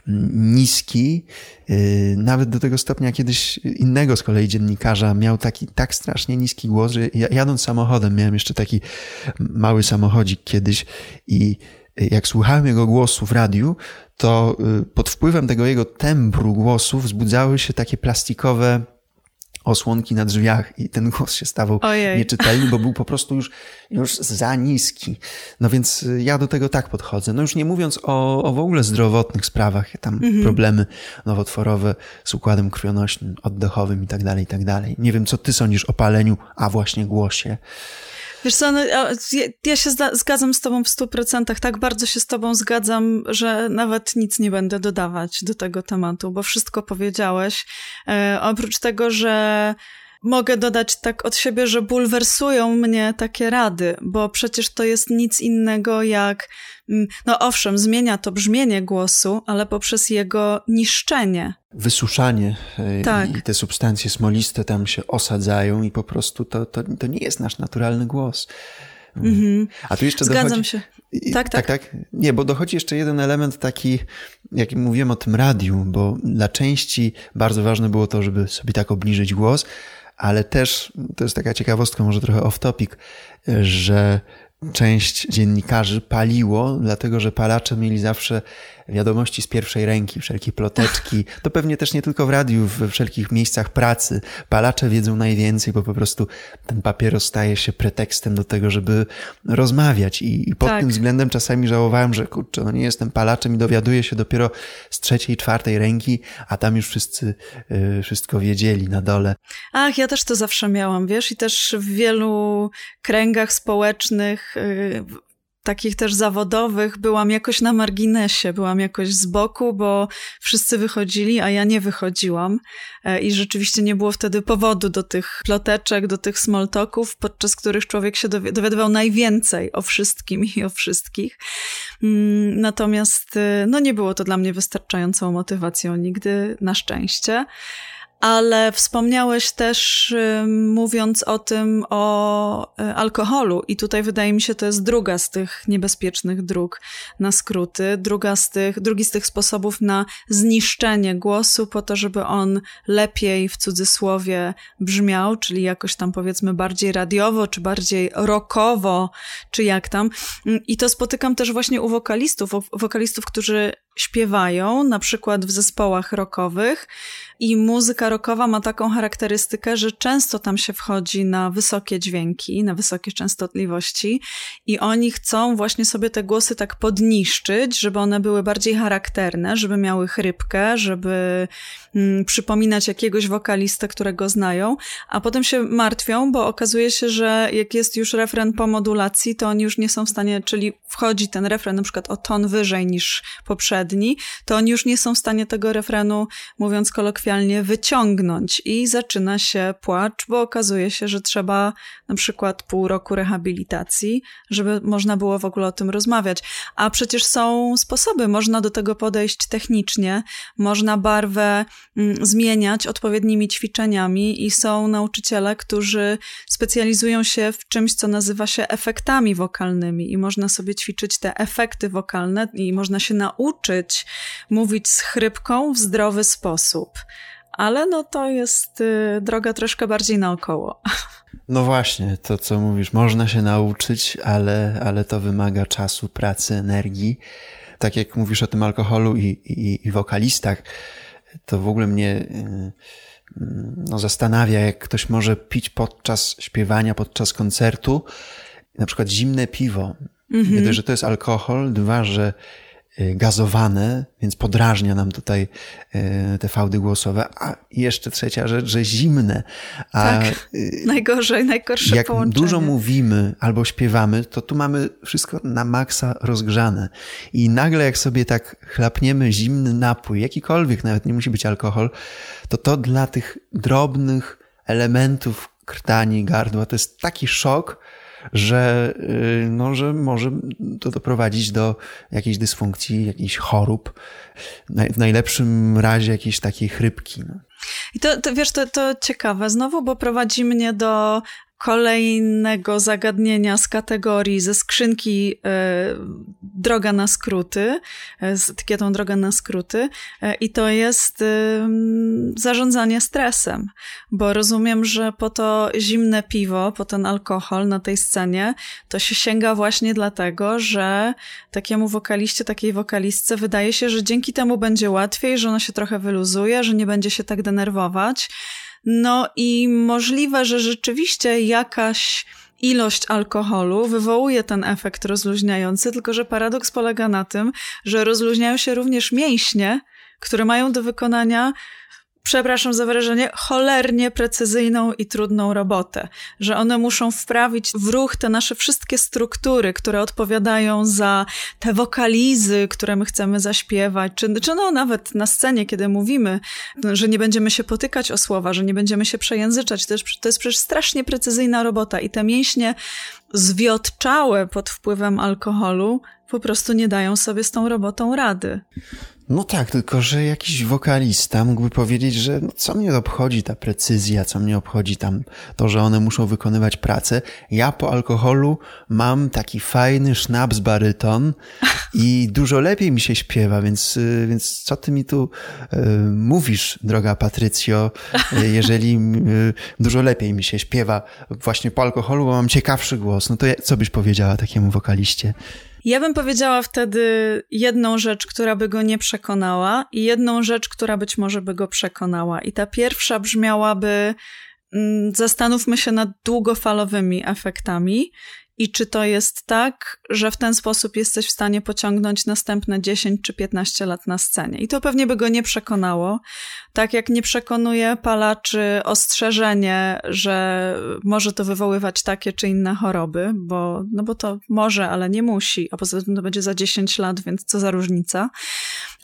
mm, niski. Yy, nawet do tego stopnia kiedyś innego z kolei dziennikarza miał taki tak strasznie niski głos, że ja, jadąc samochodem miałem jeszcze taki mały samochodzik kiedyś i jak słuchałem jego głosu w radiu, to y, pod wpływem tego jego tembru głosu wzbudzały się takie plastikowe osłonki na drzwiach i ten głos się stawał Ojej. nieczytelny, bo był po prostu już, już za niski. No więc y, ja do tego tak podchodzę. No już nie mówiąc o, o w ogóle zdrowotnych sprawach, tam mhm. problemy nowotworowe z układem krwionośnym, oddechowym i tak dalej, i tak dalej. Nie wiem, co ty sądzisz o paleniu, a właśnie głosie. Wiesz co, no, ja się zgadzam z tobą w stu procentach, tak bardzo się z tobą zgadzam, że nawet nic nie będę dodawać do tego tematu, bo wszystko powiedziałeś. E, oprócz tego, że mogę dodać tak od siebie, że bulwersują mnie takie rady, bo przecież to jest nic innego jak, mm, no owszem, zmienia to brzmienie głosu, ale poprzez jego niszczenie. Wysuszanie e, tak. i te substancje smoliste tam się osadzają i po prostu to, to, to nie jest nasz naturalny głos. Mhm. A tu jeszcze Zgadzam dochodzi... się. Tak, tak, tak, tak. Nie, bo dochodzi jeszcze jeden element taki, jak mówiłem o tym radiu, bo dla części bardzo ważne było to, żeby sobie tak obniżyć głos, ale też to jest taka ciekawostka, może trochę off topic, że część dziennikarzy paliło, dlatego że palacze mieli zawsze wiadomości z pierwszej ręki, wszelkie ploteczki. To pewnie też nie tylko w radiu, we wszelkich miejscach pracy. Palacze wiedzą najwięcej, bo po prostu ten papieros staje się pretekstem do tego, żeby rozmawiać. I, i pod tak. tym względem czasami żałowałem, że kurczę, no nie jestem palaczem i dowiaduję się dopiero z trzeciej, czwartej ręki, a tam już wszyscy y, wszystko wiedzieli na dole. Ach, ja też to zawsze miałam, wiesz, i też w wielu kręgach społecznych y, takich też zawodowych byłam jakoś na marginesie, byłam jakoś z boku, bo wszyscy wychodzili, a ja nie wychodziłam. E, I rzeczywiście nie było wtedy powodu do tych ploteczek, do tych smoltoków, podczas których człowiek się dowiadywał najwięcej o wszystkim i o wszystkich. Mm, natomiast e, no nie było to dla mnie wystarczającą motywacją nigdy, na szczęście. Ale wspomniałeś też, mówiąc o tym, o e, alkoholu, i tutaj wydaje mi się, to jest druga z tych niebezpiecznych dróg na skróty, druga z tych, drugi z tych sposobów na zniszczenie głosu, po to, żeby on lepiej w cudzysłowie brzmiał, czyli jakoś tam powiedzmy bardziej radiowo, czy bardziej rockowo, czy jak tam. I to spotykam też właśnie u wokalistów, wokalistów, którzy śpiewają, na przykład w zespołach rockowych, i muzyka rockowa ma taką charakterystykę, że często tam się wchodzi na wysokie dźwięki, na wysokie częstotliwości, i oni chcą właśnie sobie te głosy tak podniszczyć, żeby one były bardziej charakterne, żeby miały chrypkę, żeby mm, przypominać jakiegoś wokalistę, którego znają, a potem się martwią, bo okazuje się, że jak jest już refren po modulacji, to oni już nie są w stanie, czyli wchodzi ten refren na przykład o ton wyżej niż poprzedni, to oni już nie są w stanie tego refrenu, mówiąc kolokwialnie, wyciągnąć i zaczyna się płacz, bo okazuje się, że trzeba na przykład pół roku rehabilitacji, żeby można było w ogóle o tym rozmawiać. A przecież są sposoby, można do tego podejść technicznie, można barwę zmieniać odpowiednimi ćwiczeniami i są nauczyciele, którzy specjalizują się w czymś, co nazywa się efektami wokalnymi i można sobie ćwiczyć te efekty wokalne i można się nauczyć mówić z chrypką w zdrowy sposób. Ale no to jest y, droga troszkę bardziej naokoło. No właśnie, to co mówisz, można się nauczyć, ale, ale to wymaga czasu, pracy, energii. Tak jak mówisz o tym alkoholu i, i, i wokalistach, to w ogóle mnie y, no, zastanawia, jak ktoś może pić podczas śpiewania, podczas koncertu, na przykład zimne piwo. Mhm. Nie że to jest alkohol, dwa, że gazowane, więc podrażnia nam tutaj y, te fałdy głosowe. A jeszcze trzecia rzecz, że zimne. A tak, y, najgorzej, najgorsze jak połączenie. dużo mówimy albo śpiewamy, to tu mamy wszystko na maksa rozgrzane. I nagle jak sobie tak chlapniemy zimny napój, jakikolwiek, nawet nie musi być alkohol, to to dla tych drobnych elementów krtani, gardła, to jest taki szok, że, y, no, że może to doprowadzić do jakiejś dysfunkcji, jakichś chorób, w najlepszym razie jakiejś takiej chrypki. No. I to, to wiesz, to, to ciekawe znowu, bo prowadzi mnie do kolejnego zagadnienia z kategorii ze skrzynki e, Droga na skróty, e, z etykietą Droga na skróty e, i to jest zarządzanie stresem, bo rozumiem, że po to zimne piwo, po ten alkohol na tej scenie, to się sięga właśnie dlatego, że takiemu wokaliście, takiej wokalistce wydaje się, że dzięki temu będzie łatwiej, że ona się trochę wyluzuje, że nie będzie się tak denerwować, no i możliwe, że rzeczywiście jakaś ilość alkoholu wywołuje ten efekt rozluźniający, tylko że paradoks polega na tym, że rozluźniają się również mięśnie, które mają do wykonania przepraszam za wyrażenie, cholernie precyzyjną i trudną robotę. Że one muszą wprawić w ruch te nasze wszystkie struktury, które odpowiadają za te wokalizy, które my chcemy zaśpiewać, czy, czy no nawet na scenie, kiedy mówimy, że nie będziemy się potykać o słowa, że nie będziemy się przejęzyczać. To jest, to jest przecież strasznie precyzyjna robota i te mięśnie zwiotczałe pod wpływem alkoholu po prostu nie dają sobie z tą robotą rady. No tak, tylko że jakiś wokalista mógłby powiedzieć, że no, co mnie obchodzi ta precyzja, co mnie obchodzi tam to, że one muszą wykonywać pracę. Ja po alkoholu mam taki fajny sznaps baryton i dużo lepiej mi się śpiewa, więc, y, więc co ty mi tu y, mówisz, droga Patrycjo, y, jeżeli y, dużo lepiej mi się śpiewa właśnie po alkoholu, bo mam ciekawszy głos. No to co byś powiedziała takiemu wokaliście? Ja bym powiedziała wtedy jedną rzecz, która by go nie przekonała, i jedną rzecz, która być może by go przekonała. I ta pierwsza brzmiałaby: mm, zastanówmy się nad długofalowymi efektami i czy to jest tak, że w ten sposób jesteś w stanie pociągnąć następne 10 czy 15 lat na scenie? I to pewnie by go nie przekonało. Tak jak nie przekonuje palaczy ostrzeżenie, że może to wywoływać takie czy inne choroby, bo, no bo to może, ale nie musi, a poza tym to będzie za 10 lat, więc co za różnica.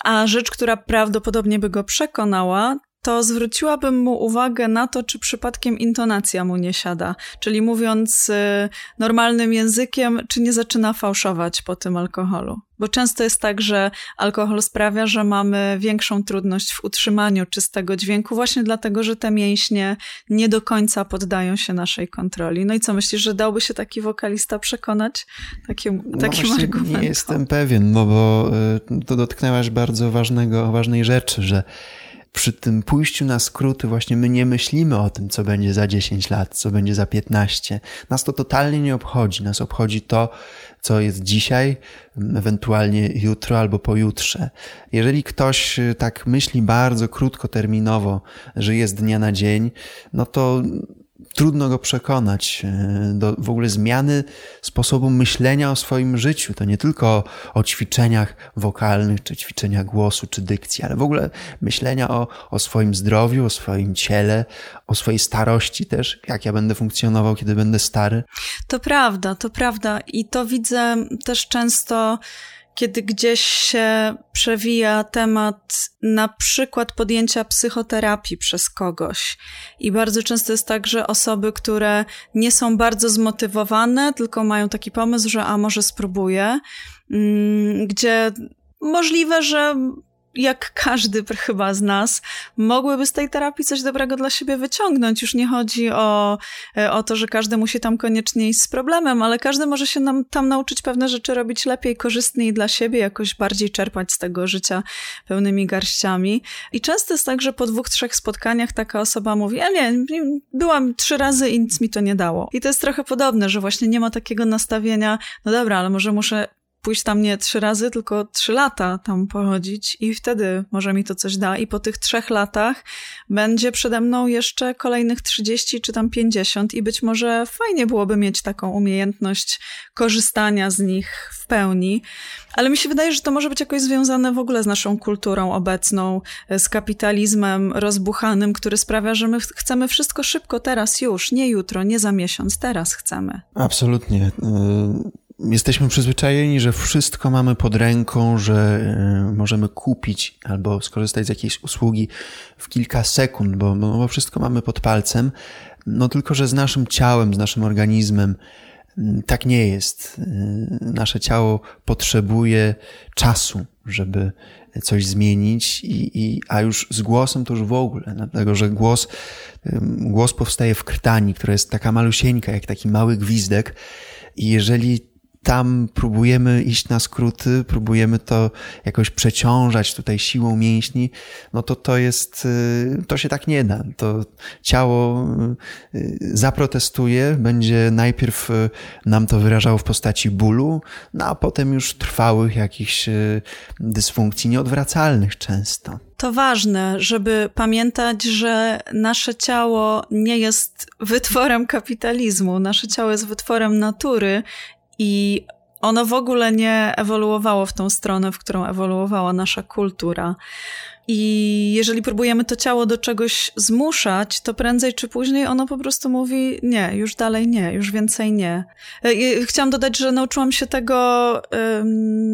A rzecz, która prawdopodobnie by go przekonała, to zwróciłabym mu uwagę na to, czy przypadkiem intonacja mu nie siada. Czyli mówiąc y, normalnym językiem, czy nie zaczyna fałszować po tym alkoholu. Bo często jest tak, że alkohol sprawia, że mamy większą trudność w utrzymaniu czystego dźwięku, właśnie dlatego, że te mięśnie nie do końca poddają się naszej kontroli. No i co myślisz, że dałby się taki wokalista przekonać takim, no takim argumentem? Nie jestem pewien, no bo y, to dotknęłaś bardzo ważnego, ważnej rzeczy, że przy tym pójściu na skróty właśnie my nie myślimy o tym, co będzie za 10 lat, co będzie za 15. Nas to totalnie nie obchodzi. Nas obchodzi to, co jest dzisiaj, ewentualnie jutro albo pojutrze. Jeżeli ktoś y, tak myśli bardzo krótkoterminowo, że jest dnia na dzień, no to trudno go przekonać e, do w ogóle zmiany sposobu myślenia o swoim życiu. To nie tylko o ćwiczeniach wokalnych, czy ćwiczeniach głosu, czy dykcji, ale w ogóle myślenia o, o swoim zdrowiu, o swoim ciele, o swojej starości też, jak ja będę funkcjonował, kiedy będę stary. To prawda, to prawda. I to widzę też często kiedy gdzieś się przewija temat na przykład podjęcia psychoterapii przez kogoś. I bardzo często jest tak, że osoby, które nie są bardzo zmotywowane, tylko mają taki pomysł, że a może spróbuję, mm, gdzie możliwe, że jak każdy chyba z nas, mogłyby z tej terapii coś dobrego dla siebie wyciągnąć. Już nie chodzi o, e, o to, że każdy musi tam koniecznie iść z problemem, ale każdy może się nam, tam nauczyć pewne rzeczy robić lepiej, korzystniej dla siebie, jakoś bardziej czerpać z tego życia pełnymi garściami. I często jest tak, że po dwóch, trzech spotkaniach taka osoba mówi, ja nie, byłam trzy razy i nic mi to nie dało. I to jest trochę podobne, że właśnie nie ma takiego nastawienia, no dobra, ale może muszę pójść tam nie trzy razy, tylko trzy lata tam pochodzić i wtedy może mi to coś da. I po tych trzech latach będzie przede mną jeszcze kolejnych 30 czy tam 50 i być może fajnie byłoby mieć taką umiejętność korzystania z nich w pełni. Ale mi się wydaje, że to może być jakoś związane w ogóle z naszą kulturą obecną, z kapitalizmem rozbuchanym, który sprawia, że my chcemy wszystko szybko, teraz już, nie jutro, nie za miesiąc, teraz chcemy. Absolutnie. Jesteśmy przyzwyczajeni, że wszystko mamy pod ręką, że e, możemy kupić albo skorzystać z jakiejś usługi w kilka sekund, bo, bo wszystko mamy pod palcem. No tylko, że z naszym ciałem, z naszym organizmem mm, tak nie jest. E, nasze ciało potrzebuje czasu, żeby coś zmienić, i, i, a już z głosem to już w ogóle, dlatego że głos, głos powstaje w krtani, która jest taka malusieńka, jak taki mały gwizdek. I jeżeli tam próbujemy iść na skróty, próbujemy to jakoś przeciążać tutaj siłą mięśni, no to to jest, y, to się tak nie da. To ciało y, zaprotestuje, będzie najpierw y, nam to wyrażało w postaci bólu, no a potem już trwałych jakichś dysfunkcji nieodwracalnych często. To ważne, żeby pamiętać, że nasze ciało nie jest wytworem kapitalizmu, nasze ciało jest wytworem natury i ono w ogóle nie ewoluowało w tą stronę, w którą ewoluowała nasza kultura. I jeżeli próbujemy to ciało do czegoś zmuszać, to prędzej czy później ono po prostu mówi: Nie, już dalej nie, już więcej nie. E, chciałam dodać, że nauczyłam się tego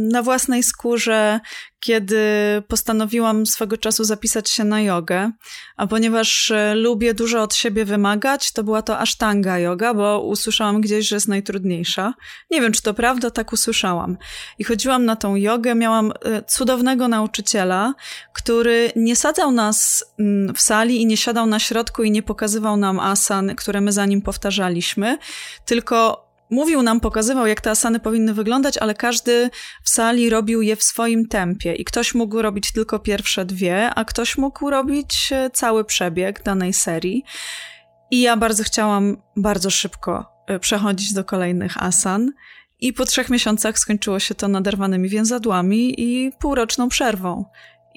na własnej skórze, kiedy postanowiłam swego czasu zapisać się na jogę, a ponieważ e, lubię dużo od siebie wymagać, to była to asztanga yoga, bo usłyszałam gdzieś, że jest najtrudniejsza. Nie wiem, czy to prawda, tak usłyszałam. I chodziłam na tą jogę, miałam e, cudownego nauczyciela, który nie sadzał nas mm, w sali i nie siadał na środku i nie pokazywał nam asan, które my za nim powtarzaliśmy, tylko mówił nam, pokazywał, jak te asany powinny wyglądać, ale każdy w sali robił je w swoim tempie i ktoś mógł robić tylko pierwsze dwie, a ktoś mógł robić e, cały przebieg danej serii. I ja bardzo chciałam bardzo szybko e, przechodzić do kolejnych asan. I po trzech miesiącach skończyło się to naderwanymi więzadłami i półroczną przerwą.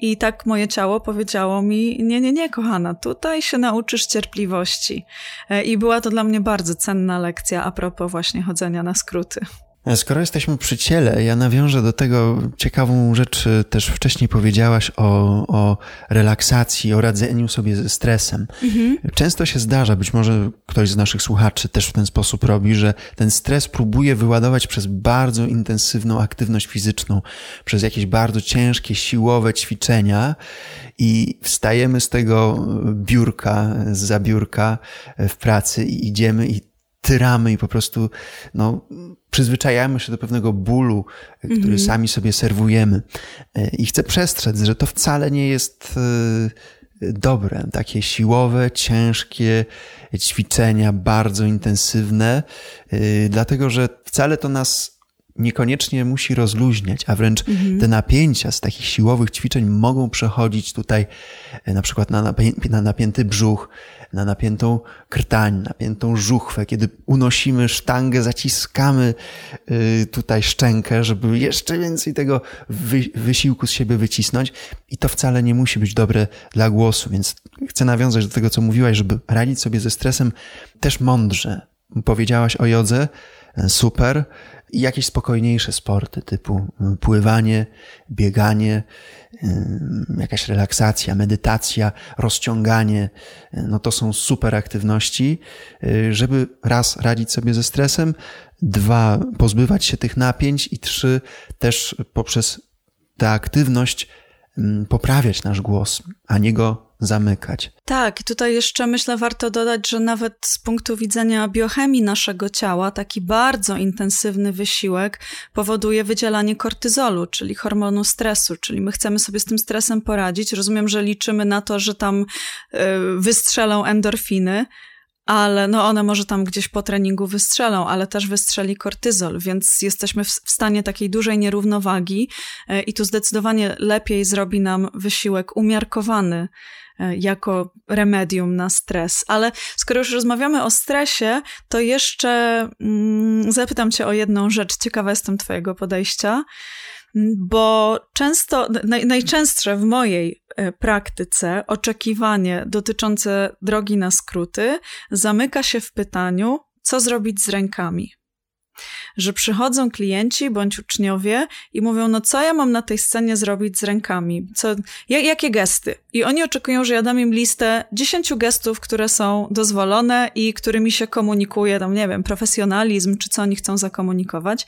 I tak moje ciało powiedziało mi: Nie, nie, nie, kochana, tutaj się nauczysz cierpliwości. E, I była to dla mnie bardzo cenna lekcja a propos właśnie chodzenia na skróty. Skoro jesteśmy przy ciele, ja nawiążę do tego ciekawą rzecz, też wcześniej powiedziałaś o, o relaksacji, o radzeniu sobie ze stresem. Mhm. Często się zdarza, być może ktoś z naszych słuchaczy też w ten sposób robi, że ten stres próbuje wyładować przez bardzo intensywną aktywność fizyczną, przez jakieś bardzo ciężkie, siłowe ćwiczenia i wstajemy z tego biurka, z zabiórka w pracy i idziemy i tyramy i po prostu no, przyzwyczajamy się do pewnego bólu, który mm -hmm. sami sobie serwujemy. E, I chcę przestrzec, że to wcale nie jest e, dobre. Takie siłowe, ciężkie ćwiczenia, bardzo intensywne, e, dlatego że wcale to nas niekoniecznie musi rozluźniać, a wręcz mhm. te napięcia z takich siłowych ćwiczeń mogą przechodzić tutaj na przykład na, napię na napięty brzuch, na napiętą krtań, napiętą żuchwę, kiedy unosimy sztangę, zaciskamy y, tutaj szczękę, żeby jeszcze więcej tego wy wysiłku z siebie wycisnąć i to wcale nie musi być dobre dla głosu, więc chcę nawiązać do tego, co mówiłaś, żeby radzić sobie ze stresem też mądrze. Powiedziałaś o jodze, super, jakieś spokojniejsze sporty typu y, pływanie, bieganie, y, jakaś relaksacja, medytacja, rozciąganie. Y, no to są super aktywności, żeby raz radzić sobie ze stresem, dwa pozbywać się tych napięć i trzy też poprzez tę aktywność mm, poprawiać nasz głos, a nie go zamykać. Tak, i tutaj jeszcze myślę warto dodać, że nawet z punktu widzenia biochemii naszego ciała, taki bardzo intensywny wysiłek powoduje wydzielanie kortyzolu, czyli hormonu stresu, czyli my chcemy sobie z tym stresem poradzić. Rozumiem, że liczymy na to, że tam y, wystrzelą endorfiny, ale no one może tam gdzieś po treningu wystrzelą, ale też wystrzeli kortyzol, więc jesteśmy w stanie takiej dużej nierównowagi y, i tu zdecydowanie lepiej zrobi nam wysiłek umiarkowany E, jako remedium na stres. Ale skoro już rozmawiamy o stresie, to jeszcze mm, zapytam Cię o jedną rzecz. Ciekawa jestem Twojego podejścia, bo często, naj, najczęstsze w mojej e, praktyce oczekiwanie dotyczące drogi na skróty zamyka się w pytaniu, co zrobić z rękami że przychodzą klienci bądź uczniowie i mówią, no co ja mam na tej scenie zrobić z rękami? Co, jakie gesty? I oni oczekują, że ja dam im listę dziesięciu gestów, które są dozwolone i którymi się komunikuje, tam nie wiem, profesjonalizm, czy co oni chcą zakomunikować.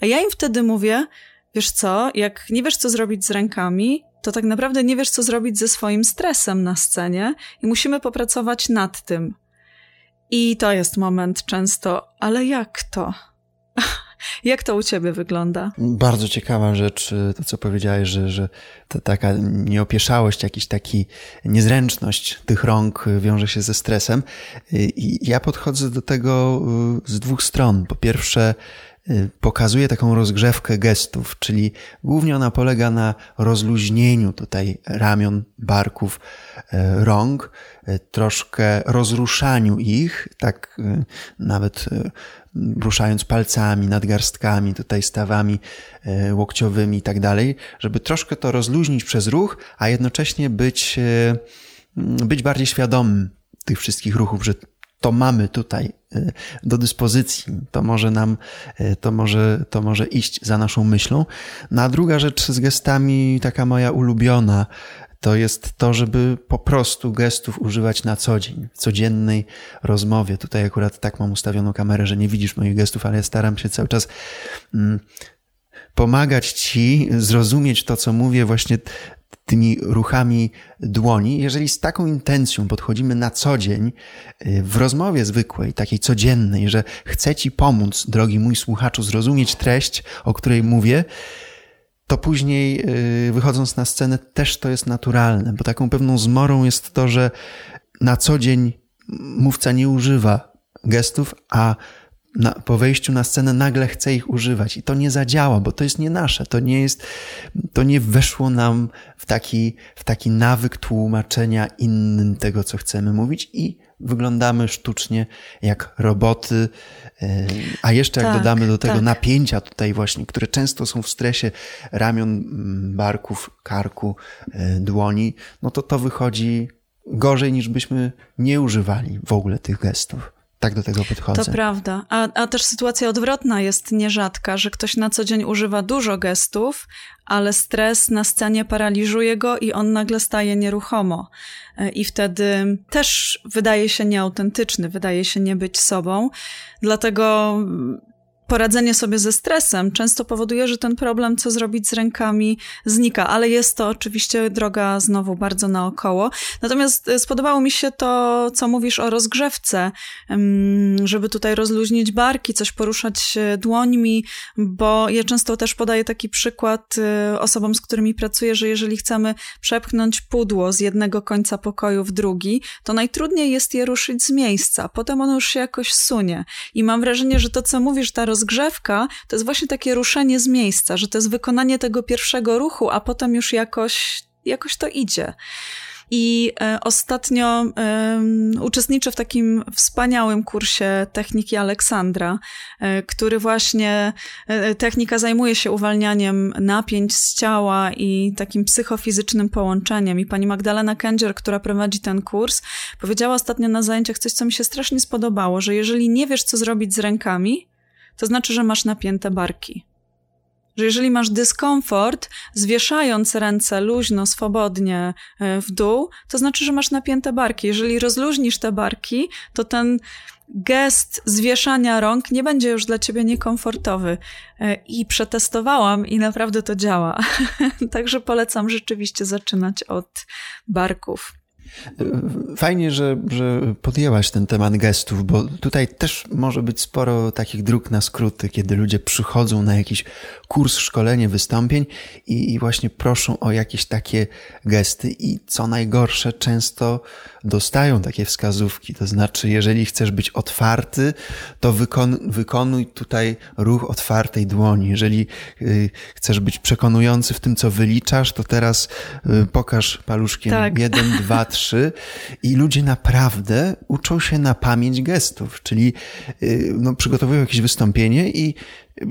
A ja im wtedy mówię, wiesz co, jak nie wiesz, co zrobić z rękami, to tak naprawdę nie wiesz, co zrobić ze swoim stresem na scenie i musimy popracować nad tym. I to jest moment często, ale jak to? Jak to u ciebie wygląda? Bardzo ciekawa rzecz, y, to co powiedziałeś, że, że ta taka nieopieszałość, jakiś taki niezręczność tych rąk wiąże się ze stresem. Y, I ja podchodzę do tego y, z dwóch stron. Po pierwsze, pokazuje taką rozgrzewkę gestów, czyli głównie ona polega na rozluźnieniu tutaj ramion, barków, rąk, troszkę rozruszaniu ich, tak nawet ruszając palcami, nadgarstkami, tutaj stawami łokciowymi i tak dalej, żeby troszkę to rozluźnić przez ruch, a jednocześnie być, być bardziej świadomym tych wszystkich ruchów, że to mamy tutaj e, do dyspozycji, to może nam, to może, to może iść za naszą myślą. No a druga rzecz z gestami, taka moja ulubiona, to jest to, żeby po prostu gestów używać na co dzień, w codziennej rozmowie. Tutaj akurat tak mam ustawioną kamerę, że nie widzisz moich gestów, ale ja staram się cały czas mm, pomagać ci zrozumieć to, co mówię właśnie tymi ruchami dłoni. Jeżeli z taką intencją podchodzimy na co dzień y, w rozmowie zwykłej, takiej codziennej, że chcę ci pomóc, drogi mój słuchaczu, zrozumieć treść, o której mówię, to później y, wychodząc na scenę też to jest naturalne, bo taką pewną zmorą jest to, że na co dzień mówca nie używa gestów, a na, po wejściu na scenę nagle chce ich używać i to nie zadziała, bo to jest nie nasze, to nie jest, to nie weszło nam w taki, w taki nawyk tłumaczenia innym tego, co chcemy mówić i wyglądamy sztucznie jak roboty, e, a jeszcze jak tak, dodamy do tego tak. napięcia tutaj właśnie, które często są w stresie ramion, barków, karku, e, dłoni, no to to wychodzi gorzej niż byśmy nie używali w ogóle tych gestów. Tak do tego podchodzę. To prawda. A, a też sytuacja odwrotna jest nierzadka, że ktoś na co dzień używa dużo gestów, ale stres na scenie paraliżuje go i on nagle staje nieruchomo. E, I wtedy też wydaje się nieautentyczny, wydaje się nie być sobą. Dlatego poradzenie sobie ze stresem często powoduje, że ten problem, co zrobić z rękami, znika, ale jest to oczywiście droga znowu bardzo naokoło. Natomiast e, spodobało mi się to, co mówisz o rozgrzewce, żeby tutaj rozluźnić barki, coś poruszać dłońmi, bo ja często też podaję taki przykład e, osobom, z którymi pracuję, że jeżeli chcemy przepchnąć pudło z jednego końca pokoju w drugi, to najtrudniej jest je ruszyć z miejsca. Potem ono już się jakoś sunie. I mam wrażenie, że to, co mówisz, ta rozgrzewka, rozgrzewka to jest właśnie takie ruszenie z miejsca, że to jest wykonanie tego pierwszego ruchu, a potem już jakoś, jakoś to idzie. I e, ostatnio e, uczestniczę w takim wspaniałym kursie techniki Aleksandra, e, który właśnie e, technika zajmuje się uwalnianiem napięć z ciała i takim psychofizycznym połączeniem. I pani Magdalena Kędzier, która prowadzi ten kurs, powiedziała ostatnio na zajęciach coś, co mi się strasznie spodobało, że jeżeli nie wiesz, co zrobić z rękami, to znaczy, że masz napięte barki. Że jeżeli masz dyskomfort, zwieszając ręce luźno, swobodnie e, w dół, to znaczy, że masz napięte barki. Jeżeli rozluźnisz te barki, to ten gest zwieszania rąk nie będzie już dla ciebie niekomfortowy. E, I przetestowałam i naprawdę to działa. Także polecam rzeczywiście zaczynać od barków. Fajnie, że, że podjęłaś ten temat gestów, bo tutaj też może być sporo takich dróg na skróty, kiedy ludzie przychodzą na jakiś kurs, szkolenie, wystąpień i, i właśnie proszą o jakieś takie gesty i co najgorsze, często dostają takie wskazówki. To znaczy, jeżeli chcesz być otwarty, to wykon, wykonuj tutaj ruch otwartej dłoni. Jeżeli y, chcesz być przekonujący w tym, co wyliczasz, to teraz y, pokaż paluszkiem tak. jeden, dwa, trzy i ludzie naprawdę uczą się na pamięć gestów, czyli y, no, przygotowują jakieś wystąpienie i y,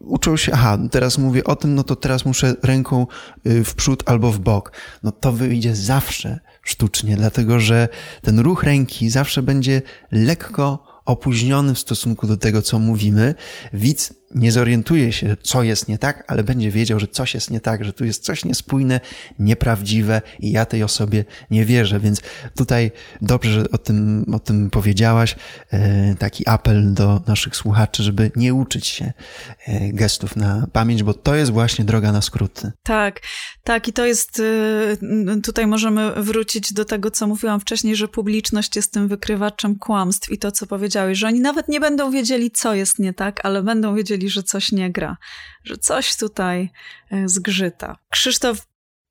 uczą się, aha, teraz mówię o tym, no to teraz muszę ręką y, w przód albo w bok. No to wyjdzie zawsze sztucznie, dlatego że ten ruch ręki zawsze będzie lekko opóźniony w stosunku do tego, co mówimy. Widz nie zorientuje się, co jest nie tak, ale będzie wiedział, że coś jest nie tak, że tu jest coś niespójne, nieprawdziwe i ja tej osobie nie wierzę. Więc tutaj dobrze, że o tym, o tym powiedziałaś. E, taki apel do naszych słuchaczy, żeby nie uczyć się e, gestów na pamięć, bo to jest właśnie droga na skróty. Tak, tak i to jest, e, tutaj możemy wrócić do tego, co mówiłam wcześniej, że publiczność jest tym wykrywaczem kłamstw i to, co powiedziałeś, że oni nawet nie będą wiedzieli, co jest nie tak, ale będą wiedzieli, że coś nie gra, że coś tutaj e, zgrzyta. Krzysztof,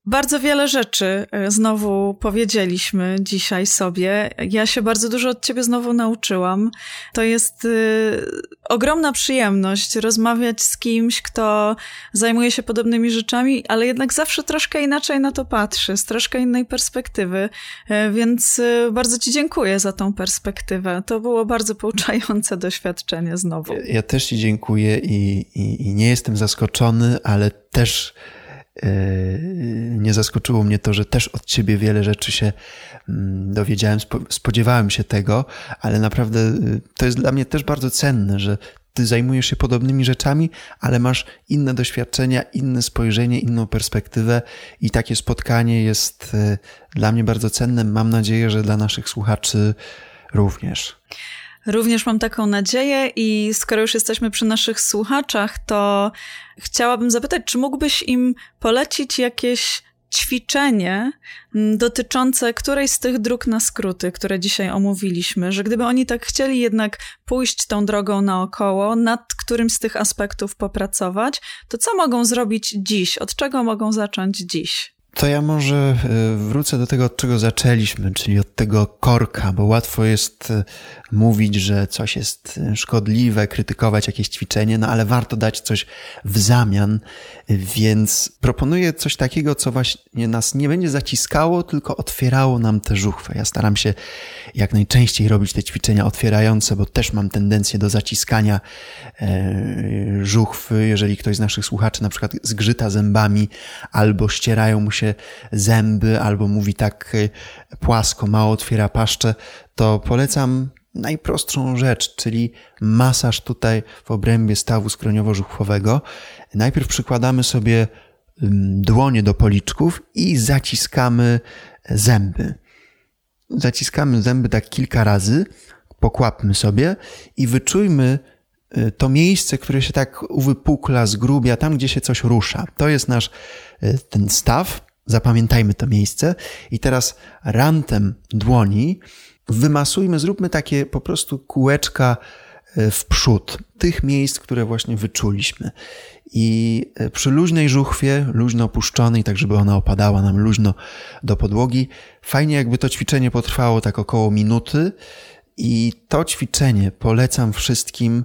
bardzo wiele rzeczy e, znowu powiedzieliśmy dzisiaj sobie. Ja się bardzo dużo od ciebie znowu nauczyłam. To jest y, ogromna przyjemność rozmawiać z kimś, kto zajmuje się podobnymi rzeczami, ale jednak zawsze troszkę inaczej na to patrzy, z troszkę innej perspektywy. Y, więc y, bardzo ci dziękuję za tą perspektywę. To było bardzo pouczające doświadczenie znowu. Ja, ja też ci dziękuję i, i, i nie jestem zaskoczony, ale też nie zaskoczyło mnie to, że też od ciebie wiele rzeczy się mm, dowiedziałem, spodziewałem się tego, ale naprawdę yy, to jest dla mnie też bardzo cenne, że ty zajmujesz się podobnymi rzeczami, ale masz inne doświadczenia, inne spojrzenie, inną perspektywę i takie spotkanie jest yy, dla mnie bardzo cenne. Mam nadzieję, że dla naszych słuchaczy również. Również mam taką nadzieję i skoro już jesteśmy przy naszych słuchaczach, to chciałabym zapytać, czy mógłbyś im polecić jakieś ćwiczenie mm, dotyczące którejś z tych dróg na skróty, które dzisiaj omówiliśmy, że gdyby oni tak chcieli jednak pójść tą drogą naokoło, nad którymś z tych aspektów popracować, to co mogą zrobić dziś? Od czego mogą zacząć dziś? To ja może e, wrócę do tego, od czego zaczęliśmy, czyli od tego korka, bo łatwo jest e, mówić, że coś jest e, szkodliwe, krytykować jakieś ćwiczenie, no ale warto dać coś w zamian, więc proponuję coś takiego, co właśnie nas nie będzie zaciskało, tylko otwierało nam te żuchwy. Ja staram się jak najczęściej robić te ćwiczenia otwierające, bo też mam tendencję do zaciskania żuchwy. Jeżeli ktoś z naszych słuchaczy na przykład zgrzyta zębami albo ścierają mu się zęby albo mówi tak y, płasko, mało otwiera paszczę, to polecam najprostszą rzecz, czyli masaż tutaj w obrębie stawu skroniowo-żuchwowego. Najpierw przykładamy sobie dłonie do policzków i zaciskamy zęby. Zaciskamy zęby tak kilka razy, pokłapmy sobie i wyczujmy y, to miejsce, które się tak uwypukla, zgrubia, tam gdzie się coś rusza. To jest nasz y, ten staw. Zapamiętajmy to miejsce. I teraz rantem dłoni wymasujmy, zróbmy takie po prostu kółeczka y, w przód tych miejsc, które właśnie wyczuliśmy. I przy luźnej żuchwie, luźno opuszczonej, tak żeby ona opadała nam luźno do podłogi, fajnie jakby to ćwiczenie potrwało tak około minuty i to ćwiczenie polecam wszystkim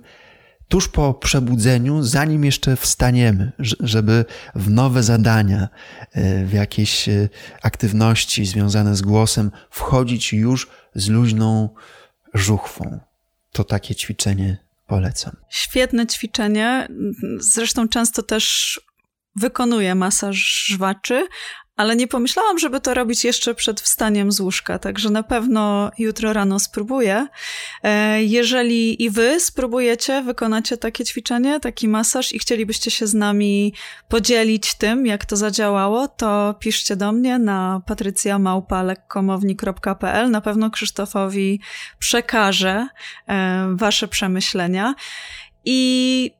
tuż po przebudzeniu, zanim jeszcze wstaniemy, żeby w nowe zadania, e, w jakieś e, aktywności związane z głosem wchodzić już z luźną żuchwą. To takie ćwiczenie polecam. Świetne ćwiczenie. Zresztą często też wykonuję masaż żwaczy, ale nie pomyślałam, żeby to robić jeszcze przed wstaniem z łóżka, także na pewno jutro rano spróbuję. E, jeżeli i wy spróbujecie, wykonacie takie ćwiczenie, taki masaż i chcielibyście się z nami podzielić tym, jak to zadziałało, to piszcie do mnie na patrycjamałpa.lekkomowni.pl. Na pewno Krzysztofowi przekażę e, wasze przemyślenia. I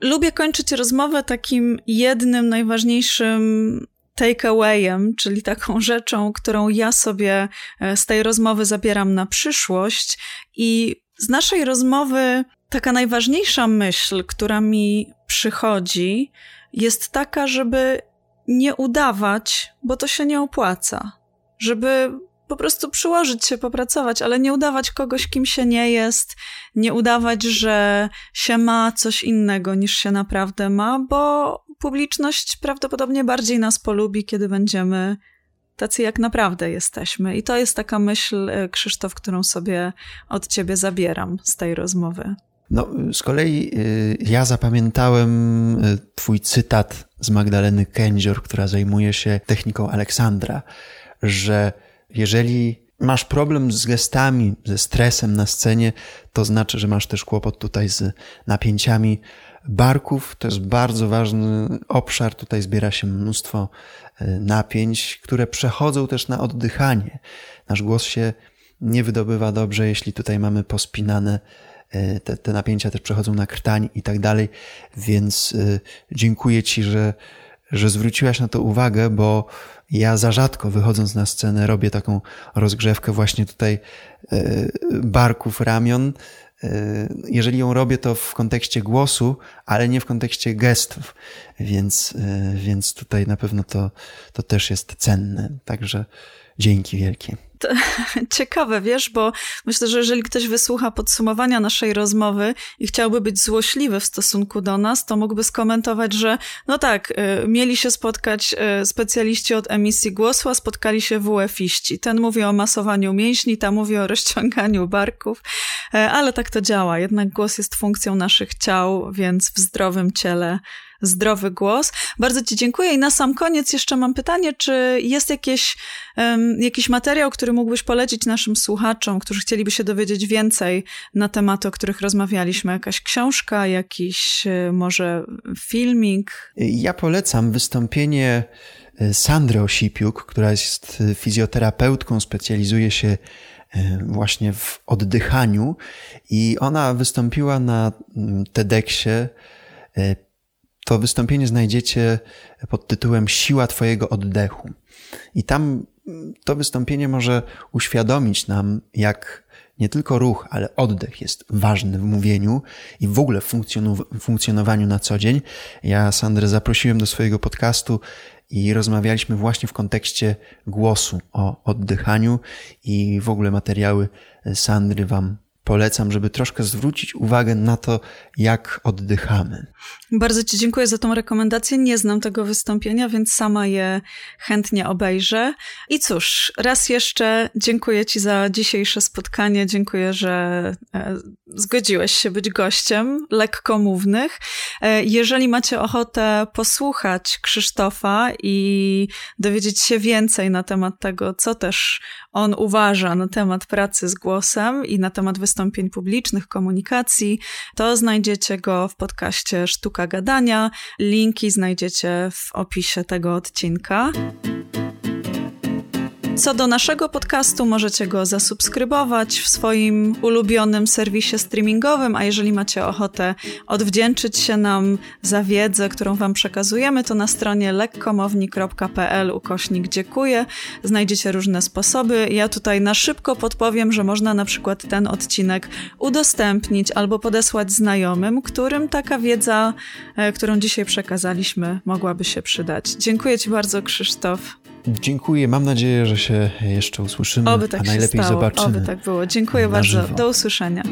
lubię kończyć rozmowę takim jednym najważniejszym takeawayem, czyli taką rzeczą, którą ja sobie e, z tej rozmowy zabieram na przyszłość. I z naszej rozmowy taka najważniejsza myśl, która mi przychodzi, jest taka, żeby nie udawać, bo to się nie opłaca. Żeby po prostu przyłożyć się, popracować, ale nie udawać kogoś, kim się nie jest, nie udawać, że się ma coś innego niż się naprawdę ma, bo publiczność prawdopodobnie bardziej nas polubi, kiedy będziemy tacy, jak naprawdę jesteśmy. I to jest taka myśl, e, Krzysztof, którą sobie od ciebie zabieram z tej rozmowy. No, z kolei y, ja zapamiętałem y, twój cytat z Magdaleny Kędzior, która zajmuje się techniką Aleksandra, że jeżeli masz problem z gestami, ze stresem na scenie, to znaczy, że masz też kłopot tutaj z napięciami barków. To jest bardzo ważny obszar. Tutaj zbiera się mnóstwo e, napięć, które przechodzą też na oddychanie. Nasz głos się nie wydobywa dobrze, jeśli tutaj mamy pospinane e, te, te napięcia też przechodzą na krtań i tak dalej, więc e, dziękuję Ci, że, że zwróciłaś na to uwagę, bo ja za rzadko wychodząc na scenę robię taką rozgrzewkę właśnie tutaj barków, ramion, jeżeli ją robię, to w kontekście głosu, ale nie w kontekście gestów, więc, e, więc tutaj na pewno to, to też jest cenne. Także dzięki wielkie. ciekawe, wiesz, bo myślę, że jeżeli ktoś wysłucha podsumowania naszej rozmowy i chciałby być złośliwy w stosunku do nas, to mógłby skomentować, że no tak, y, mieli się spotkać y, specjaliści od emisji głosu, a spotkali się WF-iści. Ten mówi o masowaniu mięśni, ta mówi o rozciąganiu barków, e, ale tak to działa. Jednak głos jest funkcją naszych ciał, więc w zdrowym ciele zdrowy głos. Bardzo Ci dziękuję i na sam koniec jeszcze mam pytanie, czy jest jakieś, um, jakiś materiał, który mógłbyś polecić naszym słuchaczom, którzy chcieliby się dowiedzieć więcej na tematy, o których rozmawialiśmy? Jakaś książka, jakiś e, może filmik? Ja polecam wystąpienie e, Sandry Osipiuk, która jest e, fizjoterapeutką, specjalizuje się właśnie w oddychaniu i ona wystąpiła na TEDxie to wystąpienie znajdziecie pod tytułem Siła Twojego oddechu. I tam to wystąpienie może uświadomić nam, jak nie tylko ruch, ale oddech jest ważny w mówieniu i w ogóle w funkcjonowaniu na co dzień. Ja Sandrę zaprosiłem do swojego podcastu i rozmawialiśmy właśnie w kontekście głosu o oddychaniu i w ogóle materiały Sandry Wam polecam, żeby troszkę zwrócić uwagę na to, jak oddychamy. Bardzo Ci dziękuję za tą rekomendację. Nie znam tego wystąpienia, więc sama je chętnie obejrzę. I cóż, raz jeszcze dziękuję Ci za dzisiejsze spotkanie. Dziękuję, że e, zgodziłeś się być gościem lekkomównych. E, jeżeli macie ochotę posłuchać Krzysztofa i dowiedzieć się więcej na temat tego, co też on uważa na temat pracy z głosem i na temat wystąpień publicznych, komunikacji, to znajdziecie go w podcaście Sztuka Gadania. Linki znajdziecie w opisie tego odcinka. Co do naszego podcastu, możecie go zasubskrybować w swoim ulubionym serwisie streamingowym, a jeżeli macie ochotę odwdzięczyć się nam za wiedzę, którą Wam przekazujemy, to na stronie lekkomowni.pl ukośnik dziękuję. Znajdziecie różne sposoby. Ja tutaj na szybko podpowiem, że można na przykład ten odcinek udostępnić albo podesłać znajomym, którym taka wiedza, e, którą dzisiaj przekazaliśmy, mogłaby się przydać. Dziękuję Ci bardzo, Krzysztof. Dziękuję. Mam nadzieję, że się jeszcze usłyszymy, Oby tak a najlepiej się stało. zobaczymy. Oby tak było. Dziękuję bardzo. Żywo. Do usłyszenia.